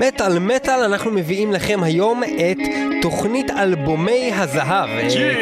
מטאל מטאל אנחנו מביאים לכם היום את תוכנית אלבומי הזהב.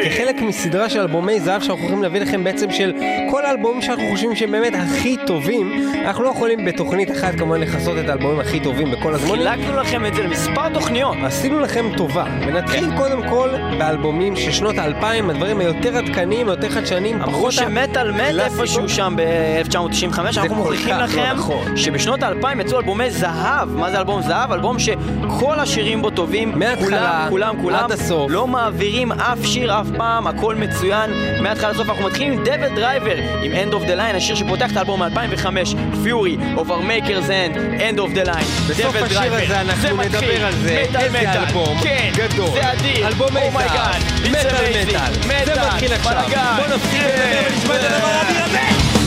כחלק מסדרה של אלבומי זהב שאנחנו הולכים להביא לכם בעצם של כל האלבומים שאנחנו חושבים שהם באמת הכי טובים. אנחנו לא יכולים בתוכנית אחת כמובן לכסות את האלבומים הכי טובים בכל הזמנים. חילקנו לכם את זה למספר תוכניות. עשינו לכם טובה, ונתחיל כן. קודם כל באלבומים של שנות האלפיים, הדברים היותר עדכניים, היותר חדשניים, אמרו שמטאל מת הקלאסיקות. איפשהו שם ב-1995, אנחנו מוכיחים לא לכם נכון. שבשנות האלפיים יצאו אלבומי זהב. מה זה אלבום זהב? אלבום שכל השירים בו טובים. מההתחלה כולם, כולם. עד הסוף. לא מעבירים אף שיר אף פעם, הכל מצוין. מההתחלה לסוף אנחנו מתחילים עם DevilDriver, עם End of the Line, השיר שפותח את האלבום מ-2005, Fury of our Maker's Hand, End of the Line. בסוף השיר. הזה אנחנו. נדבר על זה, איזה. אלבום כן, גדול, זה אדיר. God, it's מטאל. מטאל, זה מתחיל עכשיו. בוא נפסיק לדבר ונשמע את הדבר האדיר הזה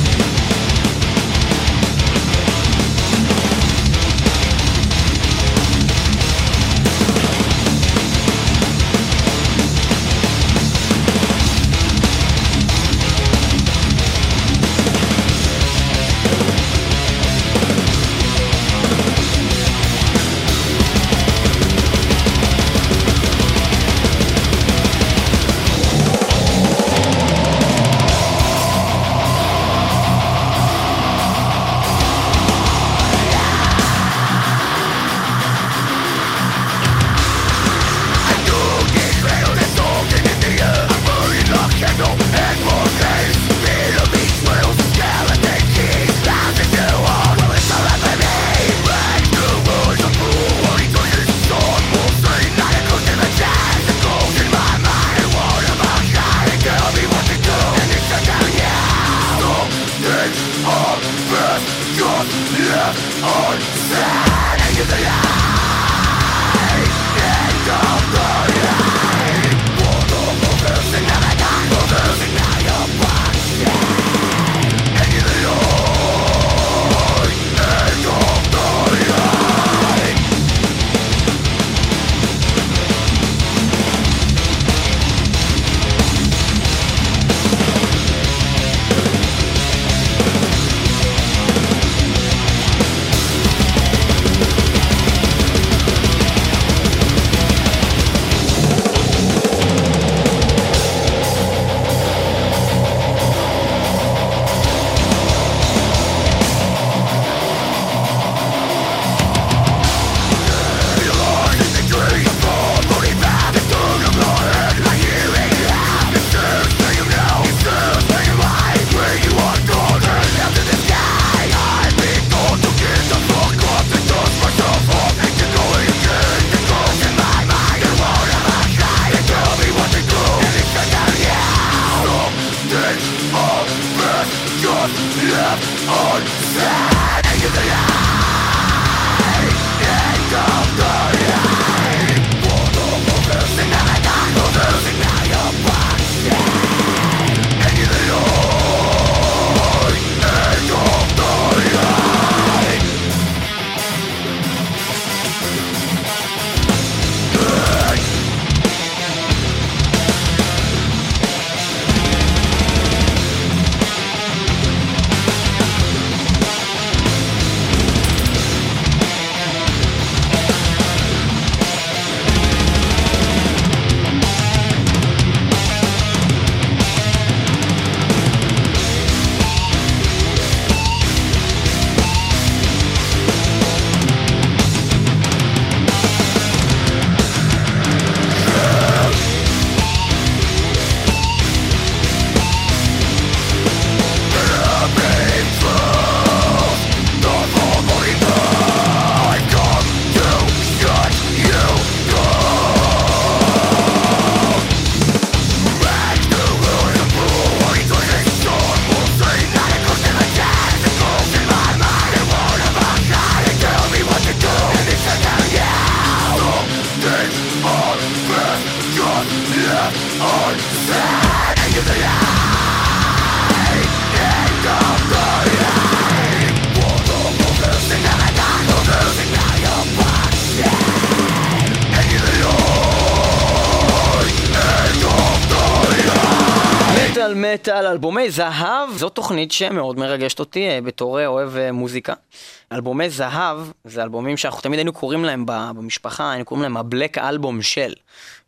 אלבומי זהב, זו תוכנית שמאוד מרגשת אותי אה, בתור אוהב אה, מוזיקה. אלבומי זהב זה אלבומים שאנחנו תמיד היינו קוראים להם במשפחה, היינו קוראים להם הבלק אלבום של.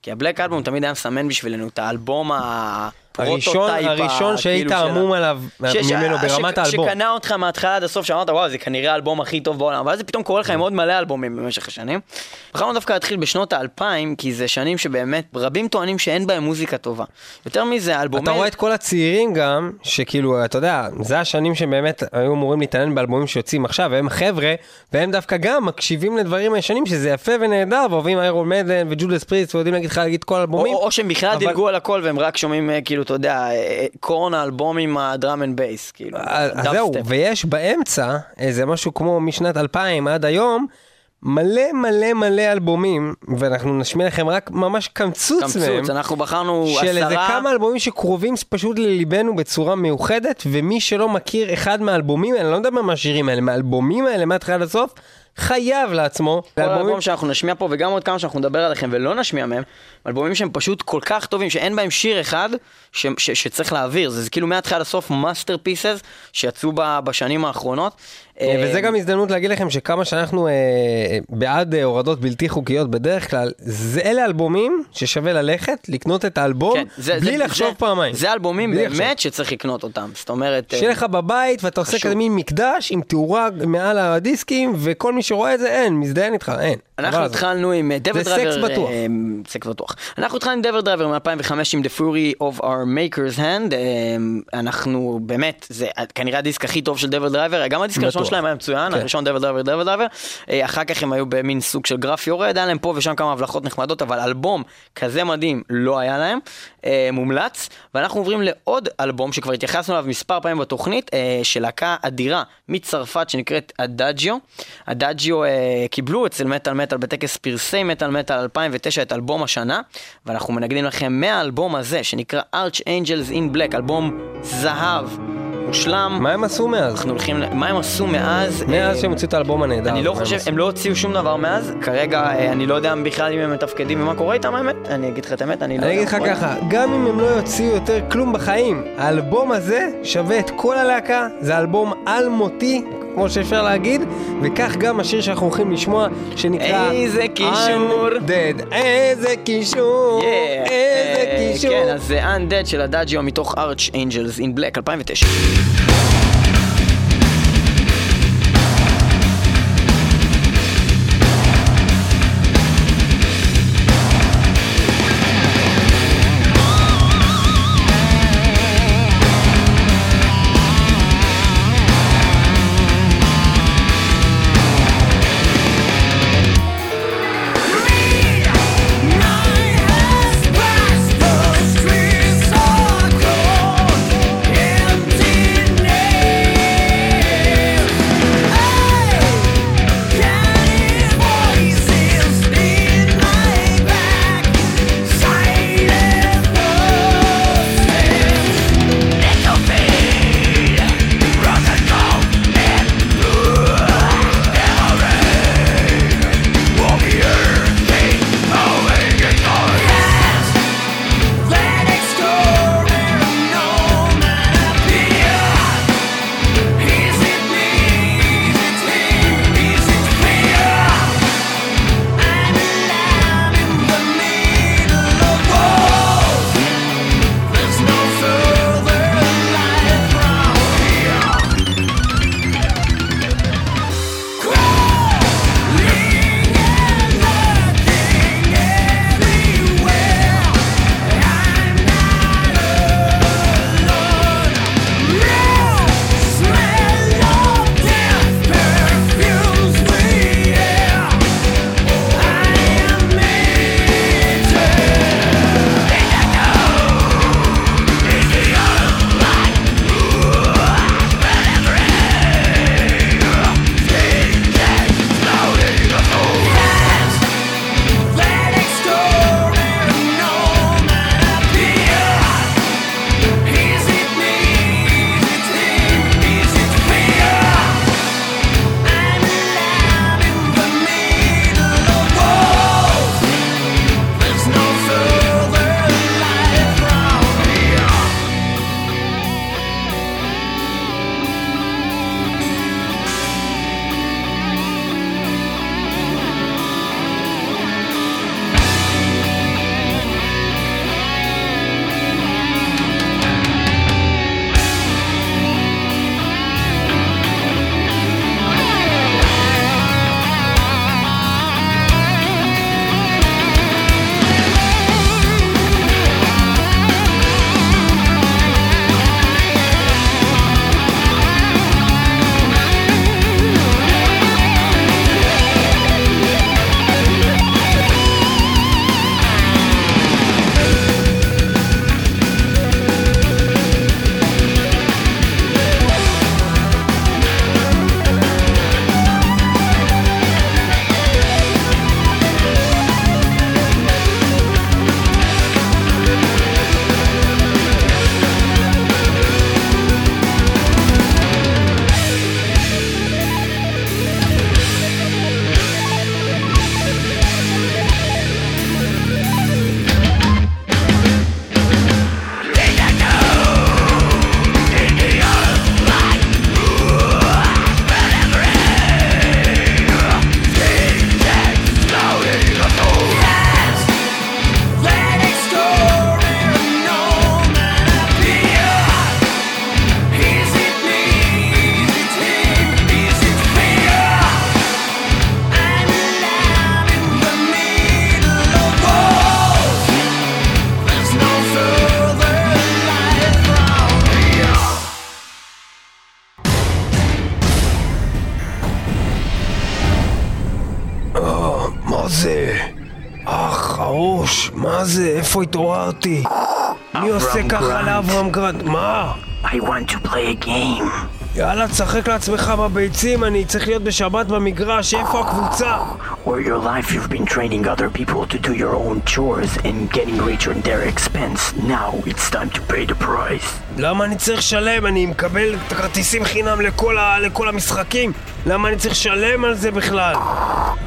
כי הבלק אלבום תמיד היה מסמן בשבילנו את האלבום ה... הראשון, הראשון שהיית כאילו המום עליו ממנו ברמת האלבום. שקנה אותך מההתחלה עד הסוף, שאמרת וואו זה כנראה האלבום הכי טוב בעולם, ואז זה פתאום קורה לך עם עוד מלא אלבומים במשך השנים. בחרנו דווקא להתחיל בשנות האלפיים, כי זה שנים שבאמת רבים טוענים שאין בהם מוזיקה טובה. יותר מזה, האלבומים... אתה רואה את כל הצעירים גם, שכאילו, אתה יודע, זה השנים שבאמת היו אמורים להתעניין באלבומים שיוצאים עכשיו, והם חבר'ה, והם דווקא גם מקשיבים לדברים הישנים, שזה יפה ונהדר, ואוהבים Iron Maiden ו Judas Priest, ויודעים להגיד לך להגיד כל אלבומים. או, או שהם בכלל אבל... דילגו על הכל והם רק שומעים אה, כאילו אתה יודע, Korn האלבום עם ה drum and bass, כאילו. אז זהו, ויש באמצע איזה משהו כמו משנת 2000 עד היום, מלא מלא מלא אלבומים, ואנחנו נשמיע לכם רק ממש קמצוץ, קמצוץ מהם. קמצוץ, אנחנו בחרנו של עשרה... של איזה כמה אלבומים שקרובים פשוט לליבנו בצורה מיוחדת, ומי שלא מכיר אחד מהאלבומים האלה, אני לא מדבר מהשירים האלה, מהאלבומים האלה מההתחלה עד הסוף, חייב לעצמו. כל אלבומים שאנחנו נשמיע פה, וגם עוד כמה שאנחנו נדבר עליהם ולא נשמיע מהם, אלבומים שהם פשוט כל כך טובים, שאין בהם שיר אחד ש- ש- שצריך להעביר. זה, זה כאילו מההתחלה לסוף masterpieces שיצאו ב- בשנים האחרונות. אה, וזה גם הזדמנות להגיד לכם שכמה שאנחנו אה, בעד אה, הורדות בלתי חוקיות בדרך כלל, זה אלה אלבומים ששווה ללכת, לקנות את האלבום, כן, זה, בלי זה, לחשוב זה, פעמיים. זה אלבומים באמת לחשוב. שצריך לקנות אותם, זאת אומרת... שיהיה לך בבית ואתה עושה כזה מין מקדש עם תאורה מעל הדיסקים, וכל מי שרואה את זה, אין, מזדיין איתך, אין. אנחנו התחלנו עם DevilDriver... זה סקס בטוח. סקס בטוח. אנחנו התחלנו עם DevilDriver מ-2005 עם The Fury of Our Maker's Hand. אנחנו באמת, זה כנראה הדיסק הכי טוב של DevilDriver, גם הדיסק הראשון שלהם היה מצוין, כן. הראשון DevilDriver DevilDriver. אחר כך הם היו במין סוג של גרף יורד, היה להם פה ושם כמה הבלחות נחמדות, אבל אלבום כזה מדהים לא היה להם, מומלץ. ואנחנו עוברים לעוד אלבום שכבר התייחסנו אליו מספר פעמים בתוכנית, של להקה אדירה מצרפת שנקראת אדאג'יו. אדאג'יו קיבלו אצל מטאל מטאל בטקס פרסי מטאל מטאל 2009 את אלבום השנה, ואנחנו מנגנים לכם מהאלבום הזה, שנקרא Arch Angels in Black, אלבום זהב. מושלם. מה הם עשו מאז? אנחנו הולכים, מה הם עשו מאז? מאז שהם הוציאו את האלבום הנהדר. אני לא חושב, הם לא הוציאו שום דבר מאז. כרגע אה, אני לא יודע בכלל אם הם מתפקדים ומה קורה איתם האמת. אני אגיד לך את האמת, אני לא. אני אגיד לך ככה, גם אם הם לא יוציאו יותר כלום בחיים, האלבום הזה שווה את כל הלהקה, זה אלבום אלמותי, כמו שאפשר להגיד, וכך גם השיר שאנחנו הולכים לשמוע, שנקרא... איזה קישור. Undead. איזה קישור. Yeah. איזה uh, קישור. כן, אז זה Undead של הדאג'יו מתוך Arch Angels in Black 2009. איפה התעוררתי? מי עושה ככה לאברהם גרנט? מה? I want to play a game. יאללה, תשחק לעצמך בביצים, אני צריך להיות בשבת במגרש, איפה הקבוצה? All your life you've been training other people to do your own chores and getting rich on their expense. Now it's time to pay the price. למה אני צריך לשלם? אני מקבל את הכרטיסים חינם לכל, ה... לכל המשחקים? למה אני צריך לשלם על זה בכלל?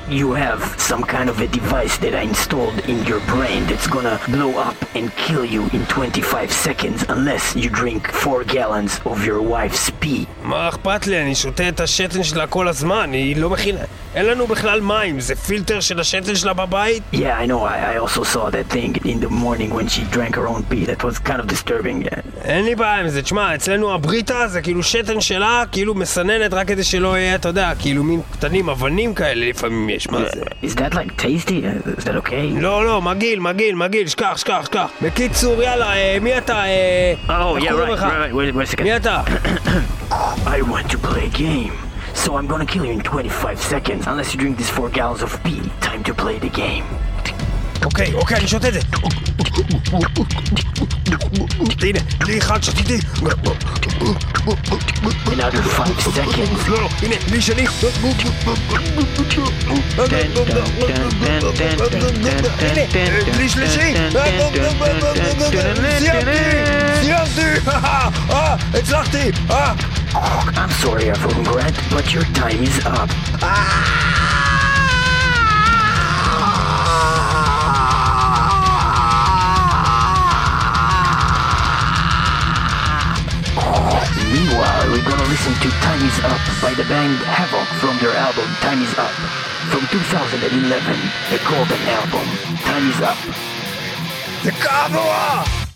You have some kind of a device that I installed in your brain that's gonna blow up and kill you in 25 seconds unless you drink 4 gallons of your wife's pee. מה אכפת לי? אני שותה את השתן שלה כל הזמן, היא לא מכינה... אין לנו בכלל מים, זה פילטר של השתן שלה בבית? Yeah, I know. I, I also saw that thing in the morning when she drank her own pee. That was kind of disturbing. אין לי בעיה עם זה, תשמע, אצלנו הבריטה זה כאילו שתן שלה, כאילו מסננת רק כדי שלא יהיה, אתה יודע, כאילו מין קטנים, אבנים כאלה לפעמים יש, מה זה? Is that like tasty? Uh, Is that okay? לא, לא, מגעיל, מגעיל, מגעיל, שכח, שכח, שכח. בקיצור, יאללה, אה, מי אתה? אה, Oh, yeah, right, לך? right, right. Wait, wait a second. מי אתה? I want to play a game. So I'm gonna kill you in 25 seconds unless you drink these 4 gallons of pee. Time to play the game. אוקיי, אוקיי, אני שותה את זה. הנה, לי אחד, שתיתי. Another 5 seconds. לא, לא, הנה, לי שני. הנה, לי שלישי. סיימתי, סיימתי. אה, הצלחתי. אה. I'm sorry, Avon Grant, but your time is up. Meanwhile, we're gonna listen to Time Is Up by the band Havoc from their album Time Is Up from 2011, the Golden album Time Is Up. The Kabbalah!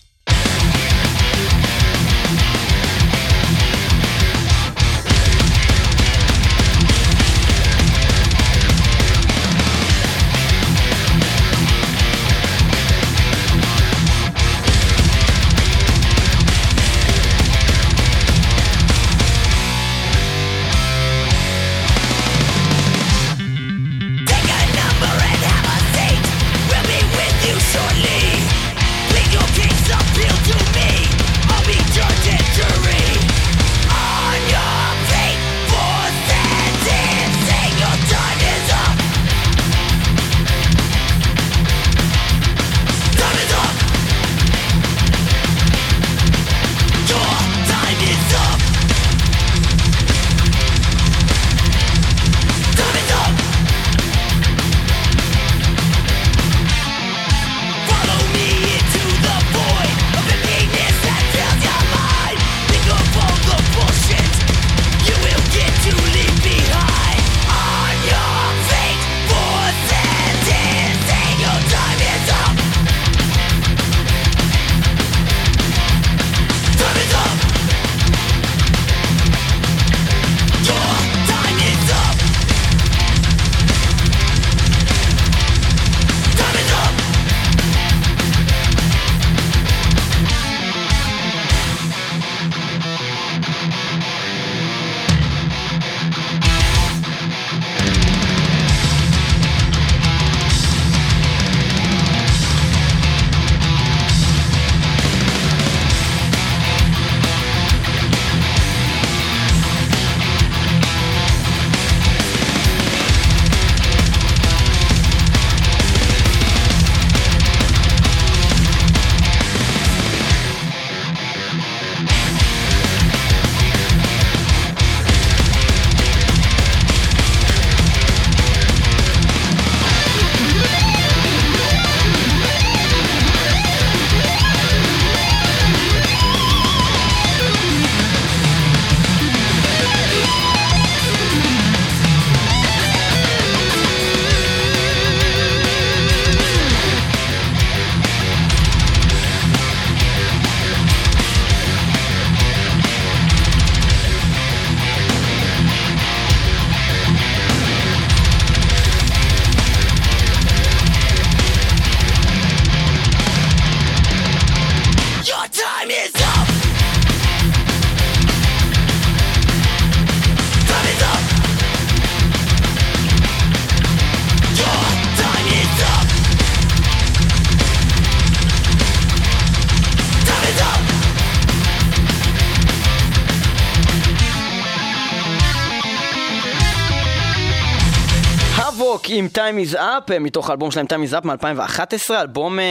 Time is Up, מתוך האלבום שלהם Time is Up מ-2011, האלבום uh,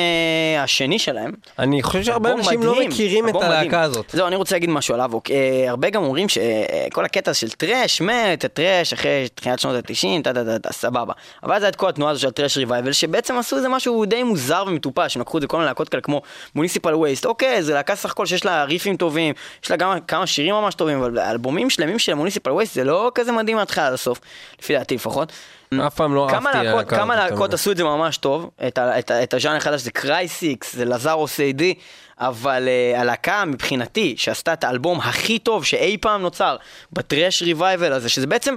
השני שלהם. אני חושב שהרבה אנשים לא מכירים את הלהקה הזאת. זהו, אני רוצה להגיד משהו על Havok. Uh, הרבה גם אומרים שכל הקטע של thrash מת, thrash אחרי תחילת שנות ה-90, טה טה טה טה, סבבה. אבל היה את כל התנועה הזו של thrash revival, שבעצם עשו איזה משהו די מוזר ומטופש, הם לקחו את זה כל מיני להקות כאלה כמו Municipal Waste, אוקיי, זה להקה סך הכל שיש לה ריפים טובים, יש לה גם כמה שירים ממש טובים, אבל אלבומים שלמים של Municipal Waste זה לא כזה מדהים מההתחלה עד הסוף, לפי דעתי לפחות. אף פעם לא אהבתי להקות, כמה להקות עשו את זה ממש טוב, את, את, את הז'אנר החדש זה Crisix, זה Lazarus A.D., אבל uh, הלהקה מבחינתי שעשתה את האלבום הכי טוב שאי פעם נוצר ב thrash revival הזה, שזה בעצם,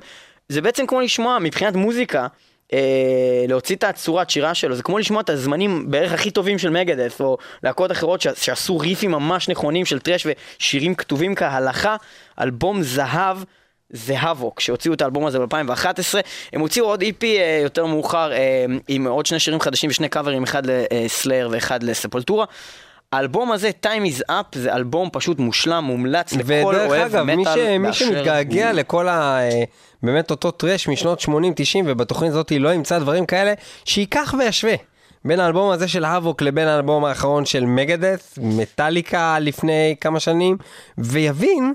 זה בעצם כמו לשמוע מבחינת מוזיקה, uh, להוציא את הצורת שירה שלו, זה כמו לשמוע את הזמנים בערך הכי טובים של Megadeth, או להקות אחרות ש, שעשו ריפים ממש נכונים של thrash ושירים כתובים כהלכה, אלבום זהב. זה האבוק, שהוציאו את האלבום הזה ב-2011. הם הוציאו עוד איפי e uh, יותר מאוחר uh, עם עוד שני שירים חדשים ושני קאברים, אחד לסלייר ואחד לספולטורה. האלבום הזה, Time is Up, זה אלבום פשוט מושלם, מומלץ לכל אוהב מטאל. ודרך אגב, מי, שמתגעגע הוא... לכל ה... אה, באמת אותו טרש משנות 80-90, ובתוכנית הזאת לא ימצא דברים כאלה, שייקח וישווה. בין האלבום הזה של האבוק לבין האלבום האחרון של מגדס, מטאליקה לפני כמה שנים, ויבין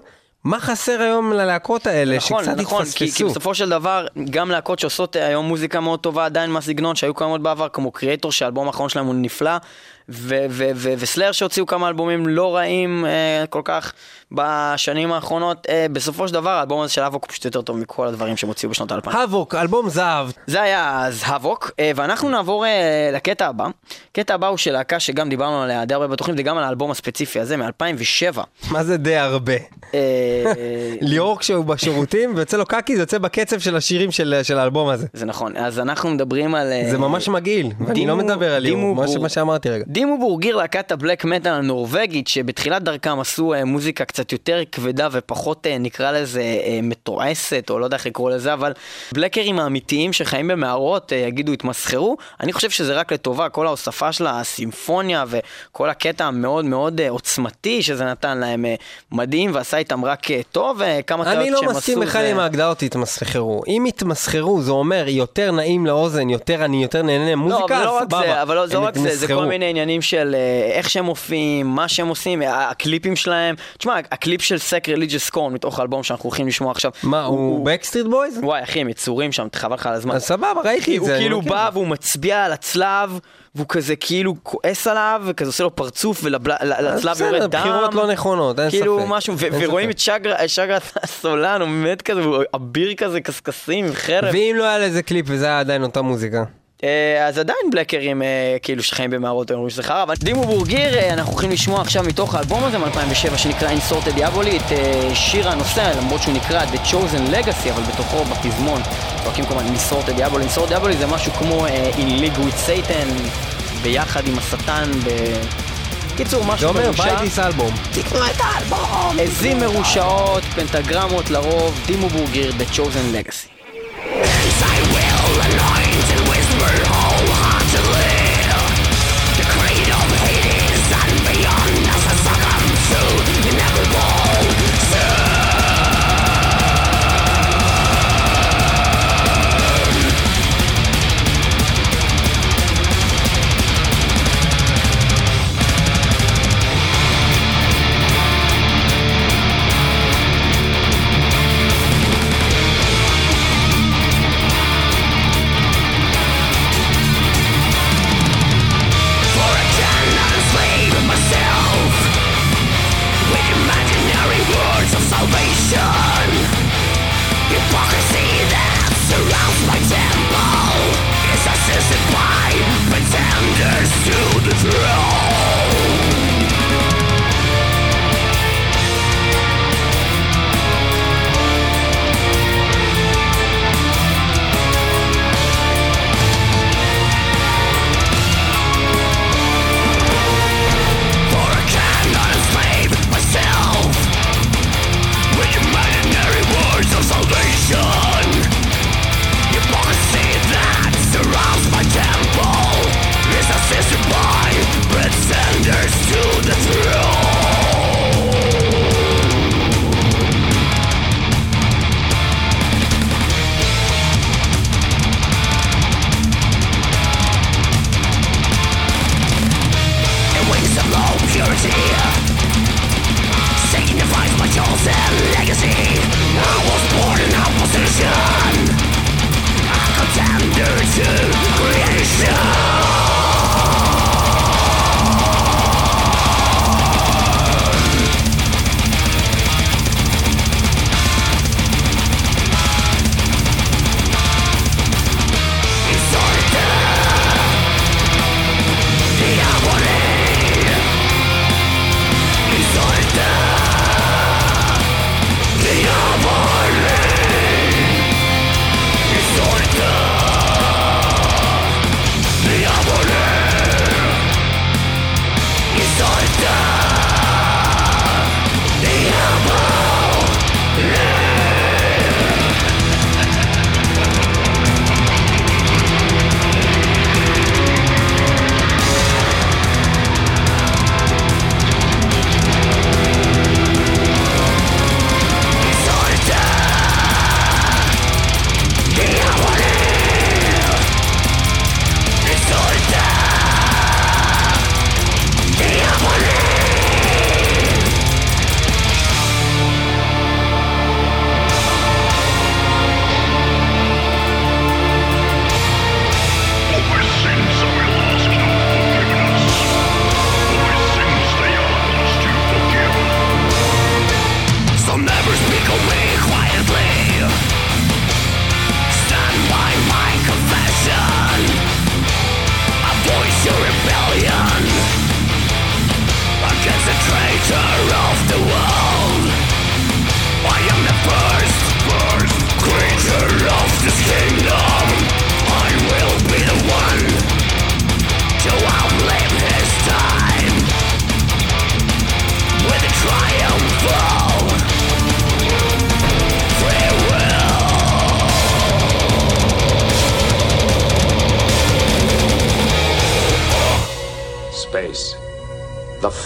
מה חסר היום ללהקות האלה נכון, שקצת נכון, התפספסו? כי, כי בסופו של דבר, גם להקות שעושות היום מוזיקה מאוד טובה עדיין מהסגנון שהיו קיימות בעבר, כמו קריאטור, שהאלבום האחרון שלהם הוא נפלא, וסלאר שהוציאו כמה אלבומים לא רעים אה, כל כך בשנים האחרונות. אה, בסופו של דבר האלבום הזה של אבוק פשוט יותר טוב מכל הדברים שהם הוציאו בשנות האלפיים. אבוק, אלבום זהב. זה היה אז אבוק, אה, ואנחנו נעבור אה, לקטע הבא. הקטע הבא הוא של להקה שגם דיברנו עליה די הרבה בתוכנית, וגם על האלבום הספציפי הזה מ-2007. מה זה די הרבה? אה, ליאור כשהוא בשירותים ויוצא לו קקי זה יוצא בקצב של השירים של, של האלבום הזה. זה נכון, אז אנחנו מדברים על... אה, זה ממש מגעיל, אני לא מדבר על ליאור, מה שאמרתי רגע. דימו בורגיר, להקת הבלק מטאל הנורבגית, שבתחילת דרכם עשו אה, מוזיקה קצת יותר כבדה ופחות אה, נקרא לזה אה, מתועסת, או לא יודע איך לקרוא לזה, אבל בלקרים האמיתיים שחיים במערות אה, יגידו התמסחרו, אני חושב שזה רק לטובה, כל ההוספה של הסימפוניה וכל הקטע המאוד מאוד עוצמתי שזה נתן להם מדהים ועשה איתם רק טוב, כמה טעות לא שהם עשו. אני לא מסכים בכלל עם ההגדרות התמסחרו. אם התמסחרו זה אומר יותר נעים לאוזן, יותר אני יותר נהנה מוזיקה, לא, אבל לא רק זה, אבל לא, זה לא רק זה, זה כל מיני עניינים של איך שהם מופיעים, מה שהם עושים, הקליפים שלהם. תשמע, הקליפ של Sacrilegious Scorn מתוך האלבום שאנחנו הולכים לשמוע עכשיו. מה, הוא Backstreet Boys? וואי, אחי, הם יצורים שם, חבל לך על הזמן. סבבה, ראיתי את זה. הוא כאילו בא והוא מצביע על הצלב. והוא כזה כאילו כועס עליו, וכזה עושה לו פרצוף, ולצלב יורד דם. בסדר, בחירות לא נכונות, אין כאילו ספק. כאילו משהו, ורואים את שגרת הסולן, הוא באמת כזה, הוא אביר כזה קשקשים חרב. ואם לא היה לזה קליפ וזה היה עדיין אותה מוזיקה. אה, אז עדיין בלקרים אה, כאילו שחיים במערות אומרים שזה חרא, אבל דימו בורגיר, אה, אנחנו הולכים לשמוע עכשיו מתוך האלבום הזה מ-2007 שנקרא Insorted Diaboli את שיר הנושא, למרות שהוא נקרא The Chosen Legacy, אבל בתוכו בפזמון צועקים כמובן Insorted Diaboli. Insorted Diaboli זה משהו כמו In League with Satan, ביחד עם השטן, ב... קיצור, משהו מרושע. זה אומר buy this album. תקנו את האלבום! עזים מרושעות, פנטגרמות לרוב, Dimmu Borgir, The Chosen Legacy.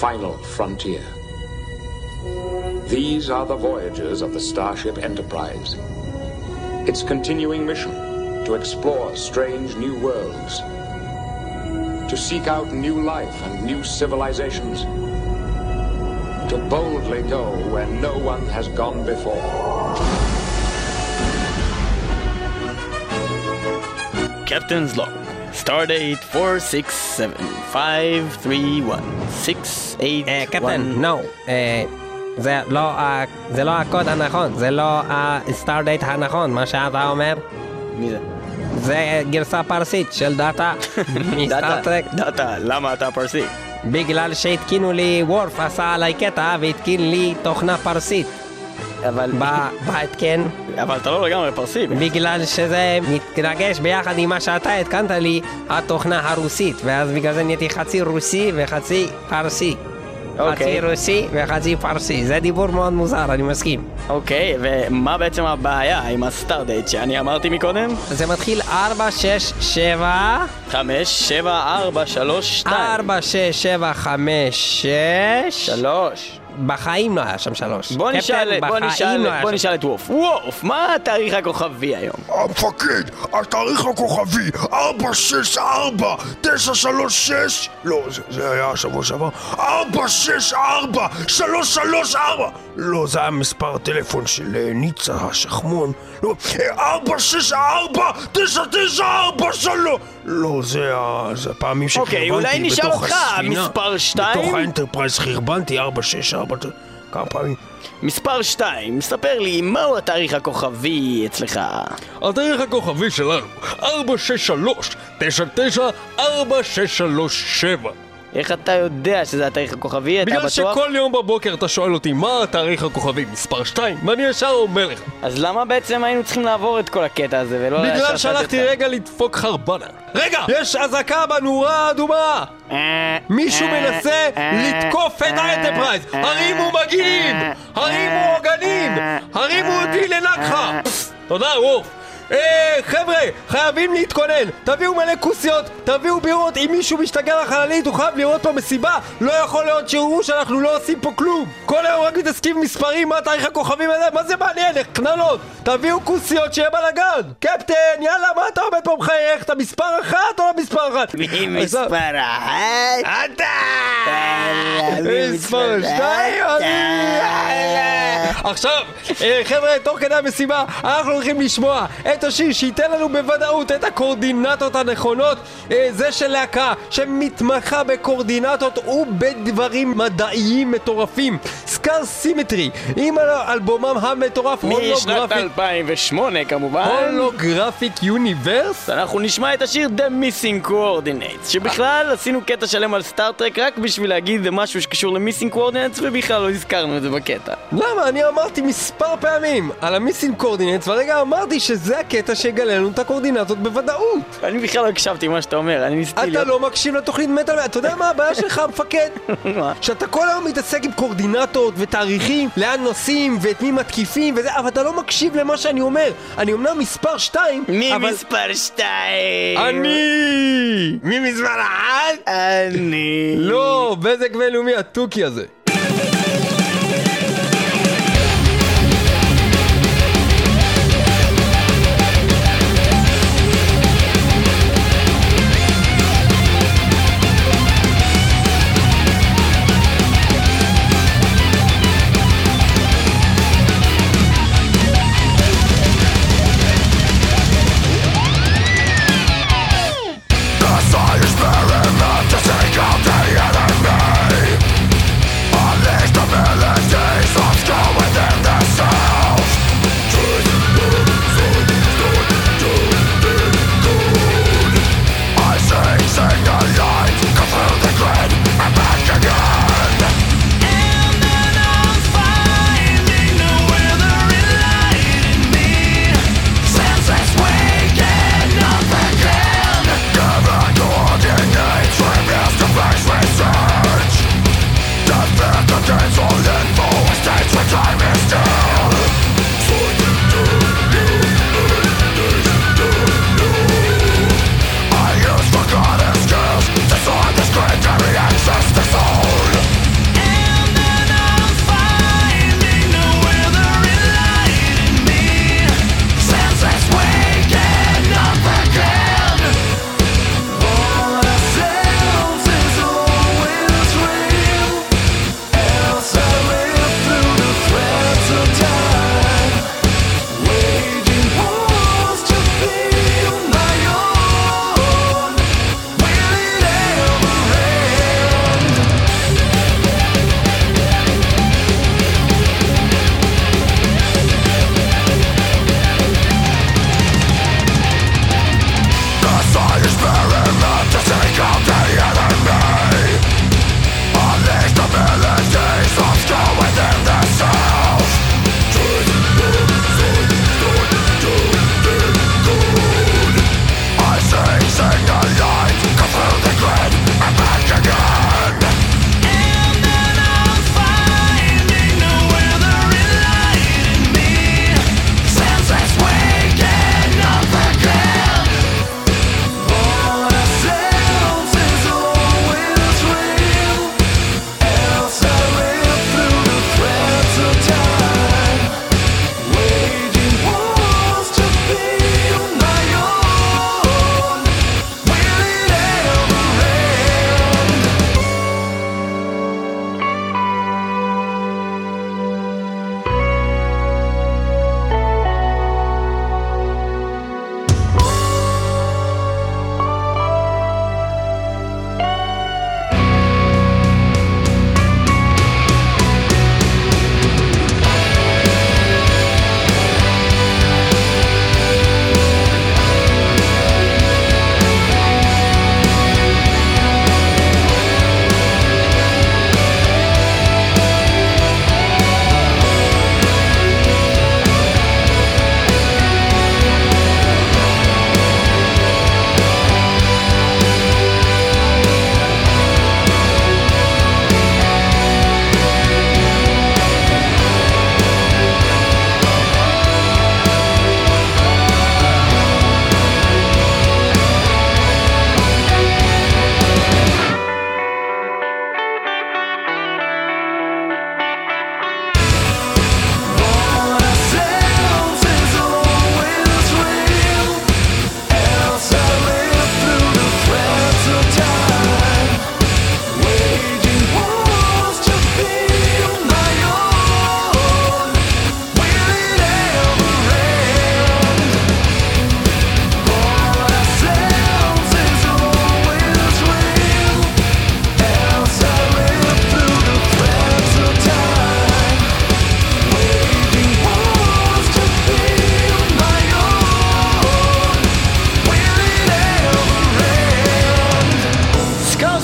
Final frontier. These are the voyages of the Starship Enterprise. Its continuing mission to explore strange new worlds, to seek out new life and new civilizations, to boldly go where no one has gone before. Captain's log. Stardate 467-531-681. אה, קפטן, נו. זה לא הקוד הנכון, זה לא ה stardate הנכון, מה שאתה אומר. מי זה? זה גרסה פרסית של Data מ Star Trek. Data, למה אתה פרסי? בגלל שהתקינו לי, Worf עשה עליי קטע והתקין לי תוכנה פרסית אבל... ב- בהתקן, אבל אתה לא לגמרי פרסי. בגלל שזה מתנגש ביחד עם מה שאתה התקנת לי, התוכנה הרוסית, ואז בגלל זה נהייתי חצי רוסי וחצי פרסי. חצי אוקיי. רוסי וחצי פרסי, זה דיבור מאוד מוזר, אני מסכים. אוקיי, ומה בעצם הבעיה עם ה stardate שאני אמרתי מקודם? זה מתחיל 4, 6, 7, 5, 7, 4, 3, 2. 4, 6, 7, 5, 6. 3. בחיים לא היה שם 3. בוא נשאל, בוא נשאל, בוא נשאל את ווף. ווף, מה התאריך הכוכבי היום? המפקד, התאריך הכוכבי 464 936 לא, זה, זה היה השבוע שעבר 464 334 לא, זה היה מספר הטלפון של אה, ניצה השחמון לא, אה, 464 9943 לא, זה ה- זה הפעמים שחרבנתי אוקיי, אולי נשאל בתוך אותך, הספינה. מספר שתיים? בתוך האנטרפרייז חרבנתי 464 כמה פעמים מספר 2, ספר לי, מהו התאריך הכוכבי אצלך? התאריך הכוכבי שלנו, 463-99-4637. איך אתה יודע שזה התאריך הכוכבי? אתה בכלל בטוח? שכל יום בבוקר אתה שואל אותי מה התאריך הכוכבי מספר 2, ואני ישר אומר לך. אז למה בעצם היינו צריכים לעבור את כל הקטע הזה ולא... בגלל שהלכתי רגע לדפוק חרבנה. רגע! יש אזעקה בנורה האדומה! אה, מישהו אה, מנסה אה, לתקוף את האנטרפרייז! הרימו מגינים! אה, הרימו עוגנים! הרימו אותי לנגחה! תודה, וורף! אה, חבר'ה, חייבים להתכונן! תביאו מלא כוסיות, תביאו בירות, אם מישהו משתגר לחללית הוא חייב לראות פה מסיבה! לא יכול להיות שיראו שאנחנו לא עושים פה כלום! כל היום רק מתעסקים מספרים, מה תאריך הכוכבים הזה? מה זה מעניין? איך קננות? תביאו כוסיות שיהיה בלאגן! קפטן, יאללה, מה אתה עומד פה מחייך? אתה מספר אחת או לא מספר אחת? מי. מספר אחת? אתה! מספר שתיים? עכשיו, אה, חבר'ה, תוך כדי המשימה, אנחנו הולכים לשמוע את השיר שייתן לנו בוודאות את הקורדינטות הנכונות. אה, זה של להקה שמתמחה בקורדינטות ובדברים מדעיים מטורפים. סקאר סימטרי, עם אלבומם המטורף, משנת הולוגרפיק, 2008 כמובן. הולוגרפיק יוניברס. אנחנו נשמע את השיר The Missing Coordinates שבכלל עשינו קטע שלם על סטארט-טרק רק בשביל להגיד משהו שקשור ל-Missing Coordinates ובכלל לא הזכרנו את זה בקטע למה? אני אמרתי מספר פעמים על המיסינג קורדינטס, והרגע אמרתי שזה הקטע שיגלה לנו את הקורדינטות בוודאות. אני בכלל לא הקשבתי מה שאתה אומר, אני ניסיתי אתה להיות... לא מקשיב לתוכנית מטאל, אתה יודע מה הבעיה שלך, המפקד? מה? שאתה כל היום מתעסק עם קורדינטות ותאריכים, לאן נוסעים ואת מי מתקיפים וזה, אבל אתה לא מקשיב למה שאני אומר. אני אמנם מספר 2, מי אבל... מספר 2? אני! מי מספר אחת? אני... לא, בזק בינלאומי התוכי הזה.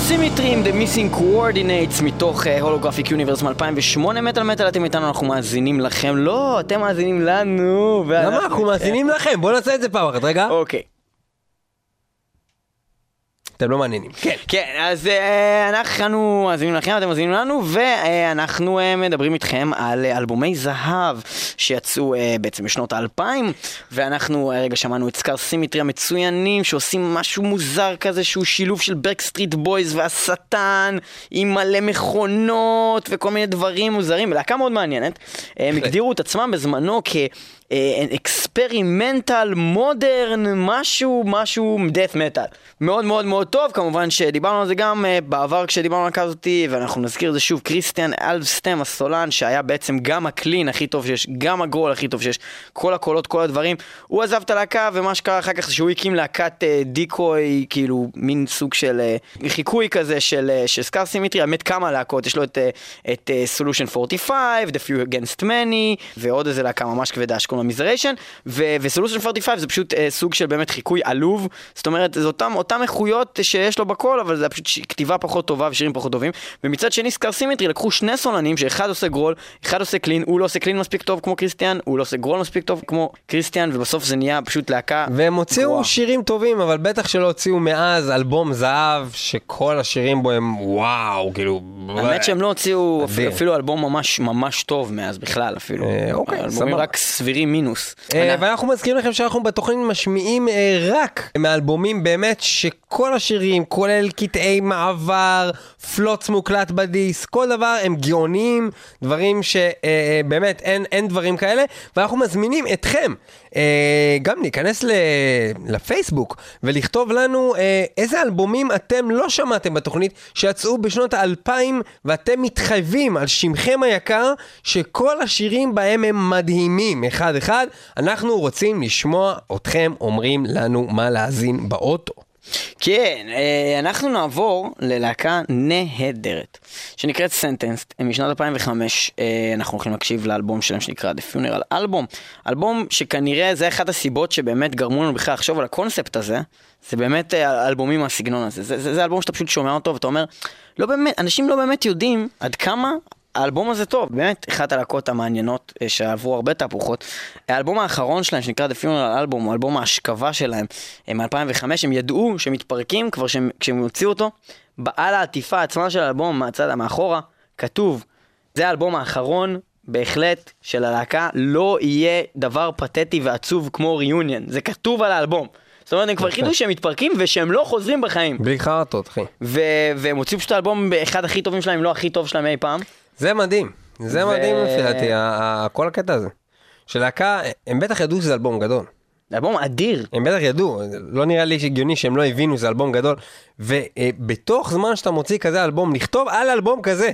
Extreme, The Missing Coordinates מתוך Holographic Universe מ-2008 מטאל מטאל, אתם איתנו, אנחנו מאזינים לכם. לא, אתם מאזינים לנו. למה אנחנו מאזינים לכם? בואו נעשה את זה פעם אחת, רגע. אוקיי. אתם לא מעניינים. כן. כן, אז אה, אנחנו מאזינים לכם, אתם מאזינים לנו, ואנחנו אה, מדברים איתכם על אה, אלבומי זהב שיצאו בעצם בשנות האלפיים, ואנחנו הרגע שמענו את Scar Symmetry המצוינים, שעושים משהו מוזר כזה, שהוא שילוב של Backstreet Boys והשטן, עם מלא מכונות וכל מיני דברים מוזרים, להקה מאוד מעניינת. הם הגדירו את עצמם בזמנו כ... experimental, modern, משהו, משהו death metal. מאוד מאוד מאוד טוב, כמובן שדיברנו על זה גם uh, בעבר כשדיברנו על כזאתי, ואנחנו נזכיר את זה שוב, כריסטיאן אלווסטאם הסולן, שהיה בעצם גם ה clean הכי טוב שיש, גם ה growl הכי טוב שיש, כל הקולות, כל הדברים. הוא עזב את הלהקה, ומה שקרה אחר כך זה שהוא הקים להקת uh, חיקוי, כאילו מין סוג של uh, חיקוי כזה של, uh, של Scar Symmetry, האמת כמה להקות, יש לו את, את uh, Solution 45, The Few Against Many, ועוד איזה להקה ממש כבדה שקוראים לה Miseration, ו Solution 45 זה פשוט uh, סוג של באמת חיקוי עלוב, זאת אומרת, זה אותם, אותם איכויות שיש לו בקול, אבל זה פשוט כתיבה פחות טובה ושירים פחות טובים, ומצד שני Scar Symmetry לקחו שני סולנים, שאחד עושה growl, אחד עושה clean, הוא לא עושה clean מספיק טוב כמו כריסטיאן, הוא לא עושה growl מספיק טוב כמו כריסטיאן, ובסוף זה נהיה פשוט להקה והם הוציאו גרועה. שירים טובים, אבל בטח שלא הוציאו מאז אלבום זהב, שכל השירים בו הם וואו, כאילו... האמת שהם לא הוציאו. אפילו, אפילו אלבום ממש ממש טוב מאז בכלל אפילו. אה, אוקיי, סבבה. רק סבירים מינוס. אה, אנחנו- ואנחנו מזכירים לכם שאנחנו בתוכנית משמיעים אה, רק מאלבומים באמת שכל השירים, כולל קטעי מעבר, פלוץ מוקלט בדיסק, כל דבר הם גאוניים, דברים שבאמת אין, אין דברים כאלה, ואנחנו מזמינים אתכם אה, גם להיכנס ל, לפייסבוק ולכתוב לנו אה, איזה אלבומים אתם לא שמעתם בתוכנית שיצאו בשנות האלפיים ואתם מתחייבים על שמכם היקר שכל השירים בהם הם מדהימים אחד אחד. אנחנו רוצים לשמוע אתכם אומרים לנו מה להאזין באוטו. כן, אה, אנחנו נעבור ללהקה נהדרת, שנקראת סנטנסט, משנת 2005, אה, אנחנו הולכים להקשיב לאלבום שלהם שנקרא The Funeral Album, אלבום שכנראה זה אחת הסיבות שבאמת גרמו לנו בכלל לחשוב על הקונספט הזה, זה באמת אה, אלבומים מהסגנון הזה, זה, זה, זה אלבום שאתה פשוט שומע אותו ואתה אומר, לא באמת, אנשים לא באמת יודעים עד כמה האלבום הזה טוב, באמת אחת הלהקות המעניינות אה, שעברו הרבה תהפוכות. האלבום האחרון שלהם שנקרא The Funeral Album הוא אלבום ההשכבה שלהם אה, מ-2005, הם ידעו שהם מתפרקים כבר שהם, כשהם הוציאו אותו, על העטיפה עצמה של האלבום מהצד מאחורה כתוב זה האלבום האחרון בהחלט של הלהקה, לא יהיה דבר פתטי ועצוב כמו ריוניון, זה כתוב על האלבום. זאת אומרת, הם כבר החליטו שהם מתפרקים ושהם לא חוזרים בחיים. בלי חרטות, אחי. והם הוציאו פשוט האלבום באחד הכי טובים שלהם, אם לא הכי טוב שלהם אי פעם. זה מדהים, זה ו- מדהים לפי דעתי, כל הקטע הזה. שלהקה, הם בטח ידעו שזה אלבום גדול. אלבום אדיר. הם בטח ידעו, לא נראה לי הגיוני שהם לא הבינו שזה אלבום גדול. ובתוך זמן שאתה מוציא כזה אלבום, לכתוב על אלבום כזה,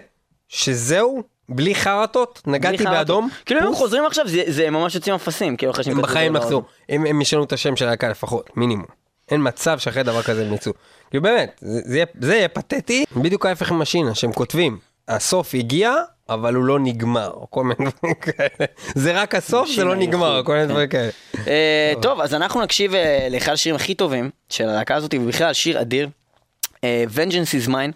שזהו, בלי חרטות, נגעתי בלי. באדום, כאילו אם הם חוזרים עכשיו, זה- זה ממש יוצאים אפסים. כאילו אחרי שהם הם בחיים לחזור. באלבום. הם הם ישנו את השם של הלהקה לפחות, מינימום. אין מצב שאחרי דבר כזה הם יצאו. כאילו באמת, זה זה יהיה- זה יהיה פתטי, בדיוק ההפך משינה, שהם כותבים, הסוף הגיע, אבל הוא לא נגמר, או כל מיני דברים כאלה. זה רק הסוף, זה לא נגמר, כל מיני כן. דברים כאלה. אה, טוב, אז אנחנו נקשיב אה, לאחד השירים הכי טובים של הלהקה הזאת, ובכלל שיר אדיר. אה, Vengeance is mine.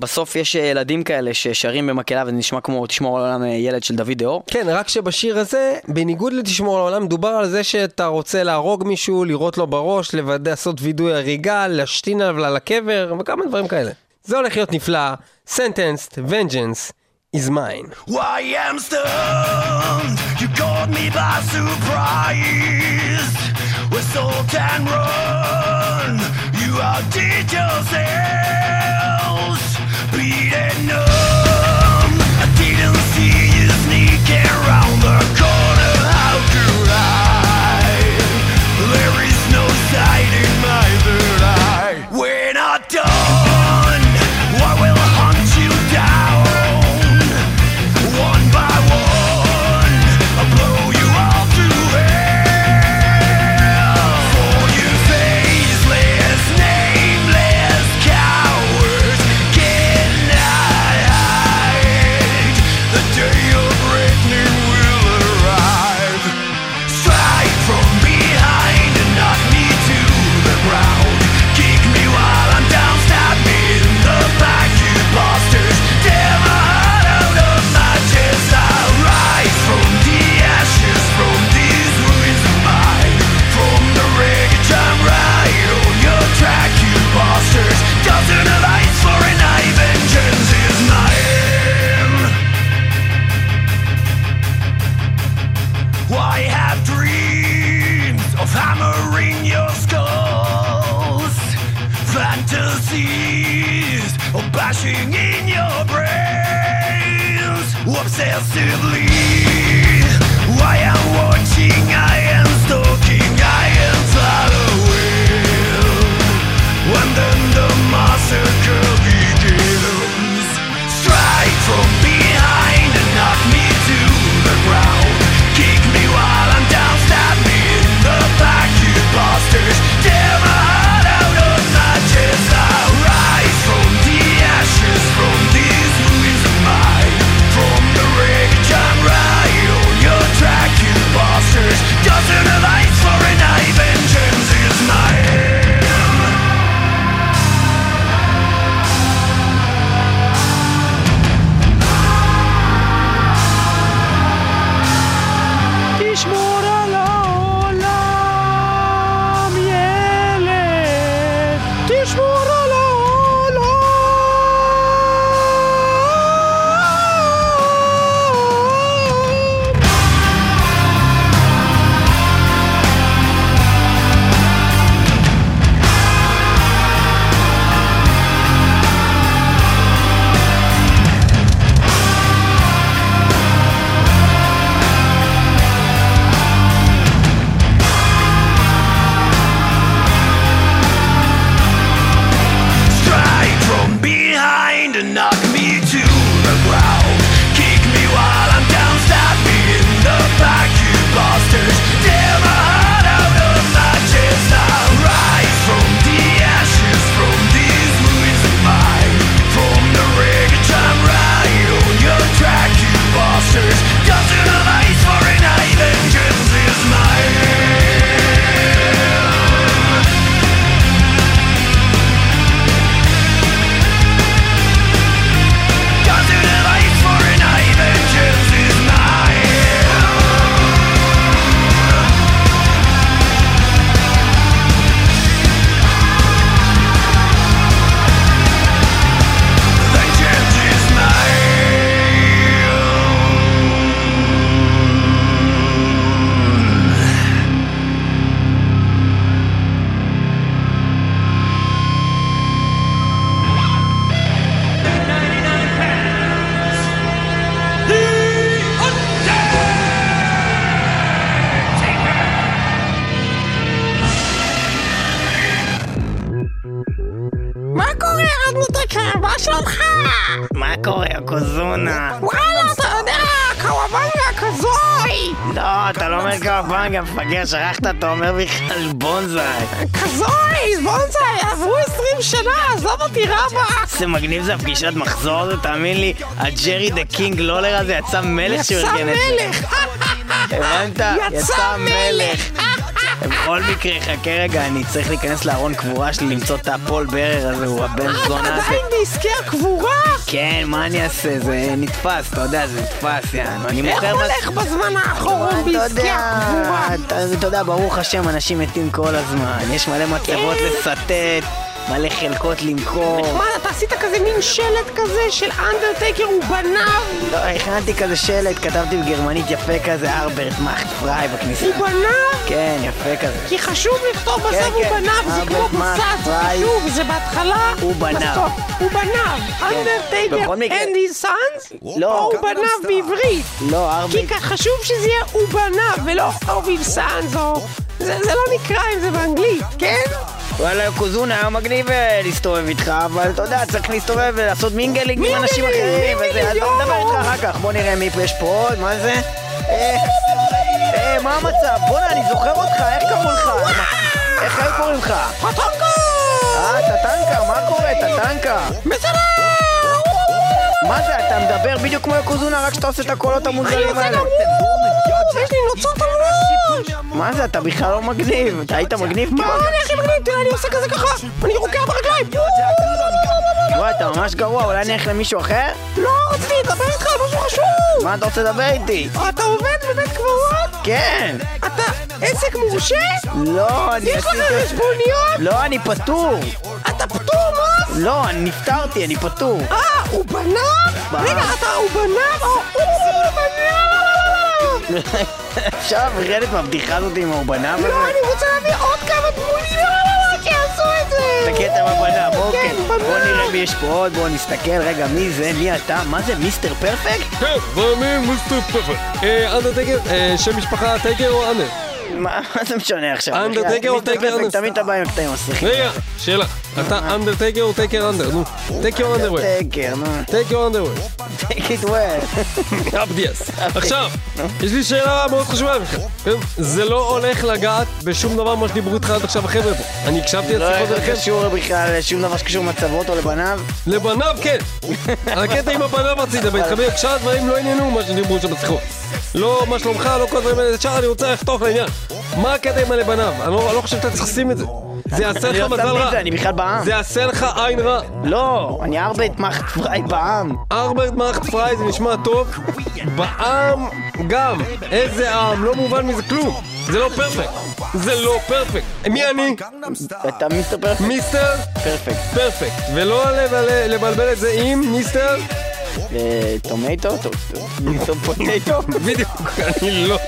בסוף יש ילדים כאלה ששרים במקהלה וזה נשמע כמו תשמור על העולם ילד של דוד דהור. כן, רק שבשיר הזה, בניגוד לתשמור על העולם, דובר על זה שאתה רוצה להרוג מישהו, לירות לו בראש, לוודא, לעשות וידוי הריגה, להשתין עליו על הקבר, וכמה דברים כאלה. זה הולך להיות נפלא. Sentenced, Vengeance is mine. I am stunned. You caught me by surprise. With salt and run, you outdid yourselves. Beaten numb. שכחת, אתה אומר בכלל בונזאי. כזוי, בונזאי, עברו 20 שנה, עזוב אותי רבאק! איזה מגניב זה הפגישת מחזור הזה, תאמין לי, הג'רי דה קינג לולר הזה יצא מלך שהוא יצא ארגן את זה. מלך! הבנת? יצא מלך! בכל מקרה, חכה רגע, אני צריך להיכנס לארון קבורה שלי, למצוא את הפול ברר הזה, הוא הבן אתה זונה הזה. עדיין בעסקי הקבורה? כן, מה אני אעשה? זה נתפס, אתה יודע, זה נתפס, יענו. אני איך. הולך בזמן האחרון אתה בעסקי הקבורה? אתה אתה יודע, ברוך השם, אנשים מתים כל הזמן. יש מלא מצבות כן. לסטט, מלא חלקות למכור. מה, אתה עשית כזה מין שלט כזה של אנדרטייקר ובניו? לא, הכנתי כזה שלט, כתבתי בגרמנית יפה כזה, ארברט מאכט פריי בכניסה. ובניו? כן, יפה כזה. כי חשוב לכתוב בסוף כן, הוא כן. בניו, זה כמו פריי. חשוב, זה בהתחלה, הוא. בסוף. הוא בניו, אנדרטייקר his sons, לא. או הוא בניו בעברית. לא, כי ארברט... כ- חשוב שזה יהיה הוא בניו, ולא of his sons, או... זה זה לא נקרא אם זה באנגלית, כן? וואלה, יוקוזונה היה מגניב אה, להסתובב איתך, אבל אתה יודע, צריך להסתובב ולעשות mingling עם אנשים אחרים, וזה, אז יואו. נדבר איתך אחר כך. בוא נראה מי יש פה עוד, מה זה? אה, אה, מה המצב? בואנה, אני זוכר אותך, איך קראו לך? איך היו קוראים לך? פטונקו! אה, טטנקה, מה קורה, טטנקה? בסדר! מה זה, אתה מדבר בדיוק כמו יוקוזונה, רק שאתה עושה את הקולות המוזרים האלה. גם וואו, יש לי נוצות על הראש! מה זה, אתה בכלל לא מגניב. אתה היית מגניב מה פעם? אני הכי מגניב? תראה, אני עושה כזה ככה! אני רוקע ברגליים! וואי, אתה ממש גרוע, אולי אני אלך למישהו אחר? לא רציתי לדבר איתך על משהו חשוב! מה אתה רוצה לדבר איתי? אתה עובד בבית קברות? כן. אתה עסק מורשה? לא, אני יש לך. חשבוניות? לא, אני פטור. אתה פטור מס? לא, אני נפטרתי, אני פטור. אה, הוא בנב? רגע, אתה הוא בנב הוא בנב? אפשר לרדת מהבדיחה הזאת עם האורבנב לא, אני רוצה להביא עוד כמה דמויות! לא, לא, לא, שיעשו את זה! את הקטע בבנב, אוקיי. כן, כן. בוא נראה מי יש פה עוד, בואו נסתכל רגע מי זה, מי אתה, מה זה, מיסטר פרפקט? כן, זה אני מיסטר פרפקט. אה, אנה טייגר, אה, שם משפחה טייגר או אנה? מה זה משנה עכשיו? אנדרטקר או טייקר אנדר? תמיד אתה בא עם הקטעים המצליחים. רגע, שאלה. אתה אנדרטקר או טייקר אנדר? נו, טייקר אנדר ווי. נו. טייקר אנדר ווי. take it well. אבדיאס. עכשיו, יש לי שאלה מאוד חשובה בכלל. כן? זה לא הולך לגעת בשום דבר מה שדיברו איתך עד עכשיו החבר'ה פה. אני הקשבתי לא לשיחות איך שלכם. קשור בכלל לשום דבר שקשור למצבות או לבניו. לבניו כן. הקטע עם הבניו רצית, והתחבר, שאר הדברים לא עניינו מה שדיברו שם בשיחות. לא מה שלומך, לא כל הדברים האלה, שאר אני רוצה לחתוך לעניין. מה הקטע עם הלבניו? אני לא אני לא חושב שאתה צריך לשים את זה. זה יעשה לך לא מזל רע. אני בכלל בעם. זה יעשה לך עין רע. לא, אני ארבעת מחט פריי בעם. ארברט מערכת פריי זה נשמע טוב, בעם גם, איזה עם, לא מובן מזה כלום, זה לא פרפקט, זה לא פרפקט. מי אני? אתה מיסטר פרפקט? מיסטר פרפקט. פרפקט, ולא לבלבל- את זה עם מיסטר, טומטו? מיסטר פוטטו? בדיוק, אני לא,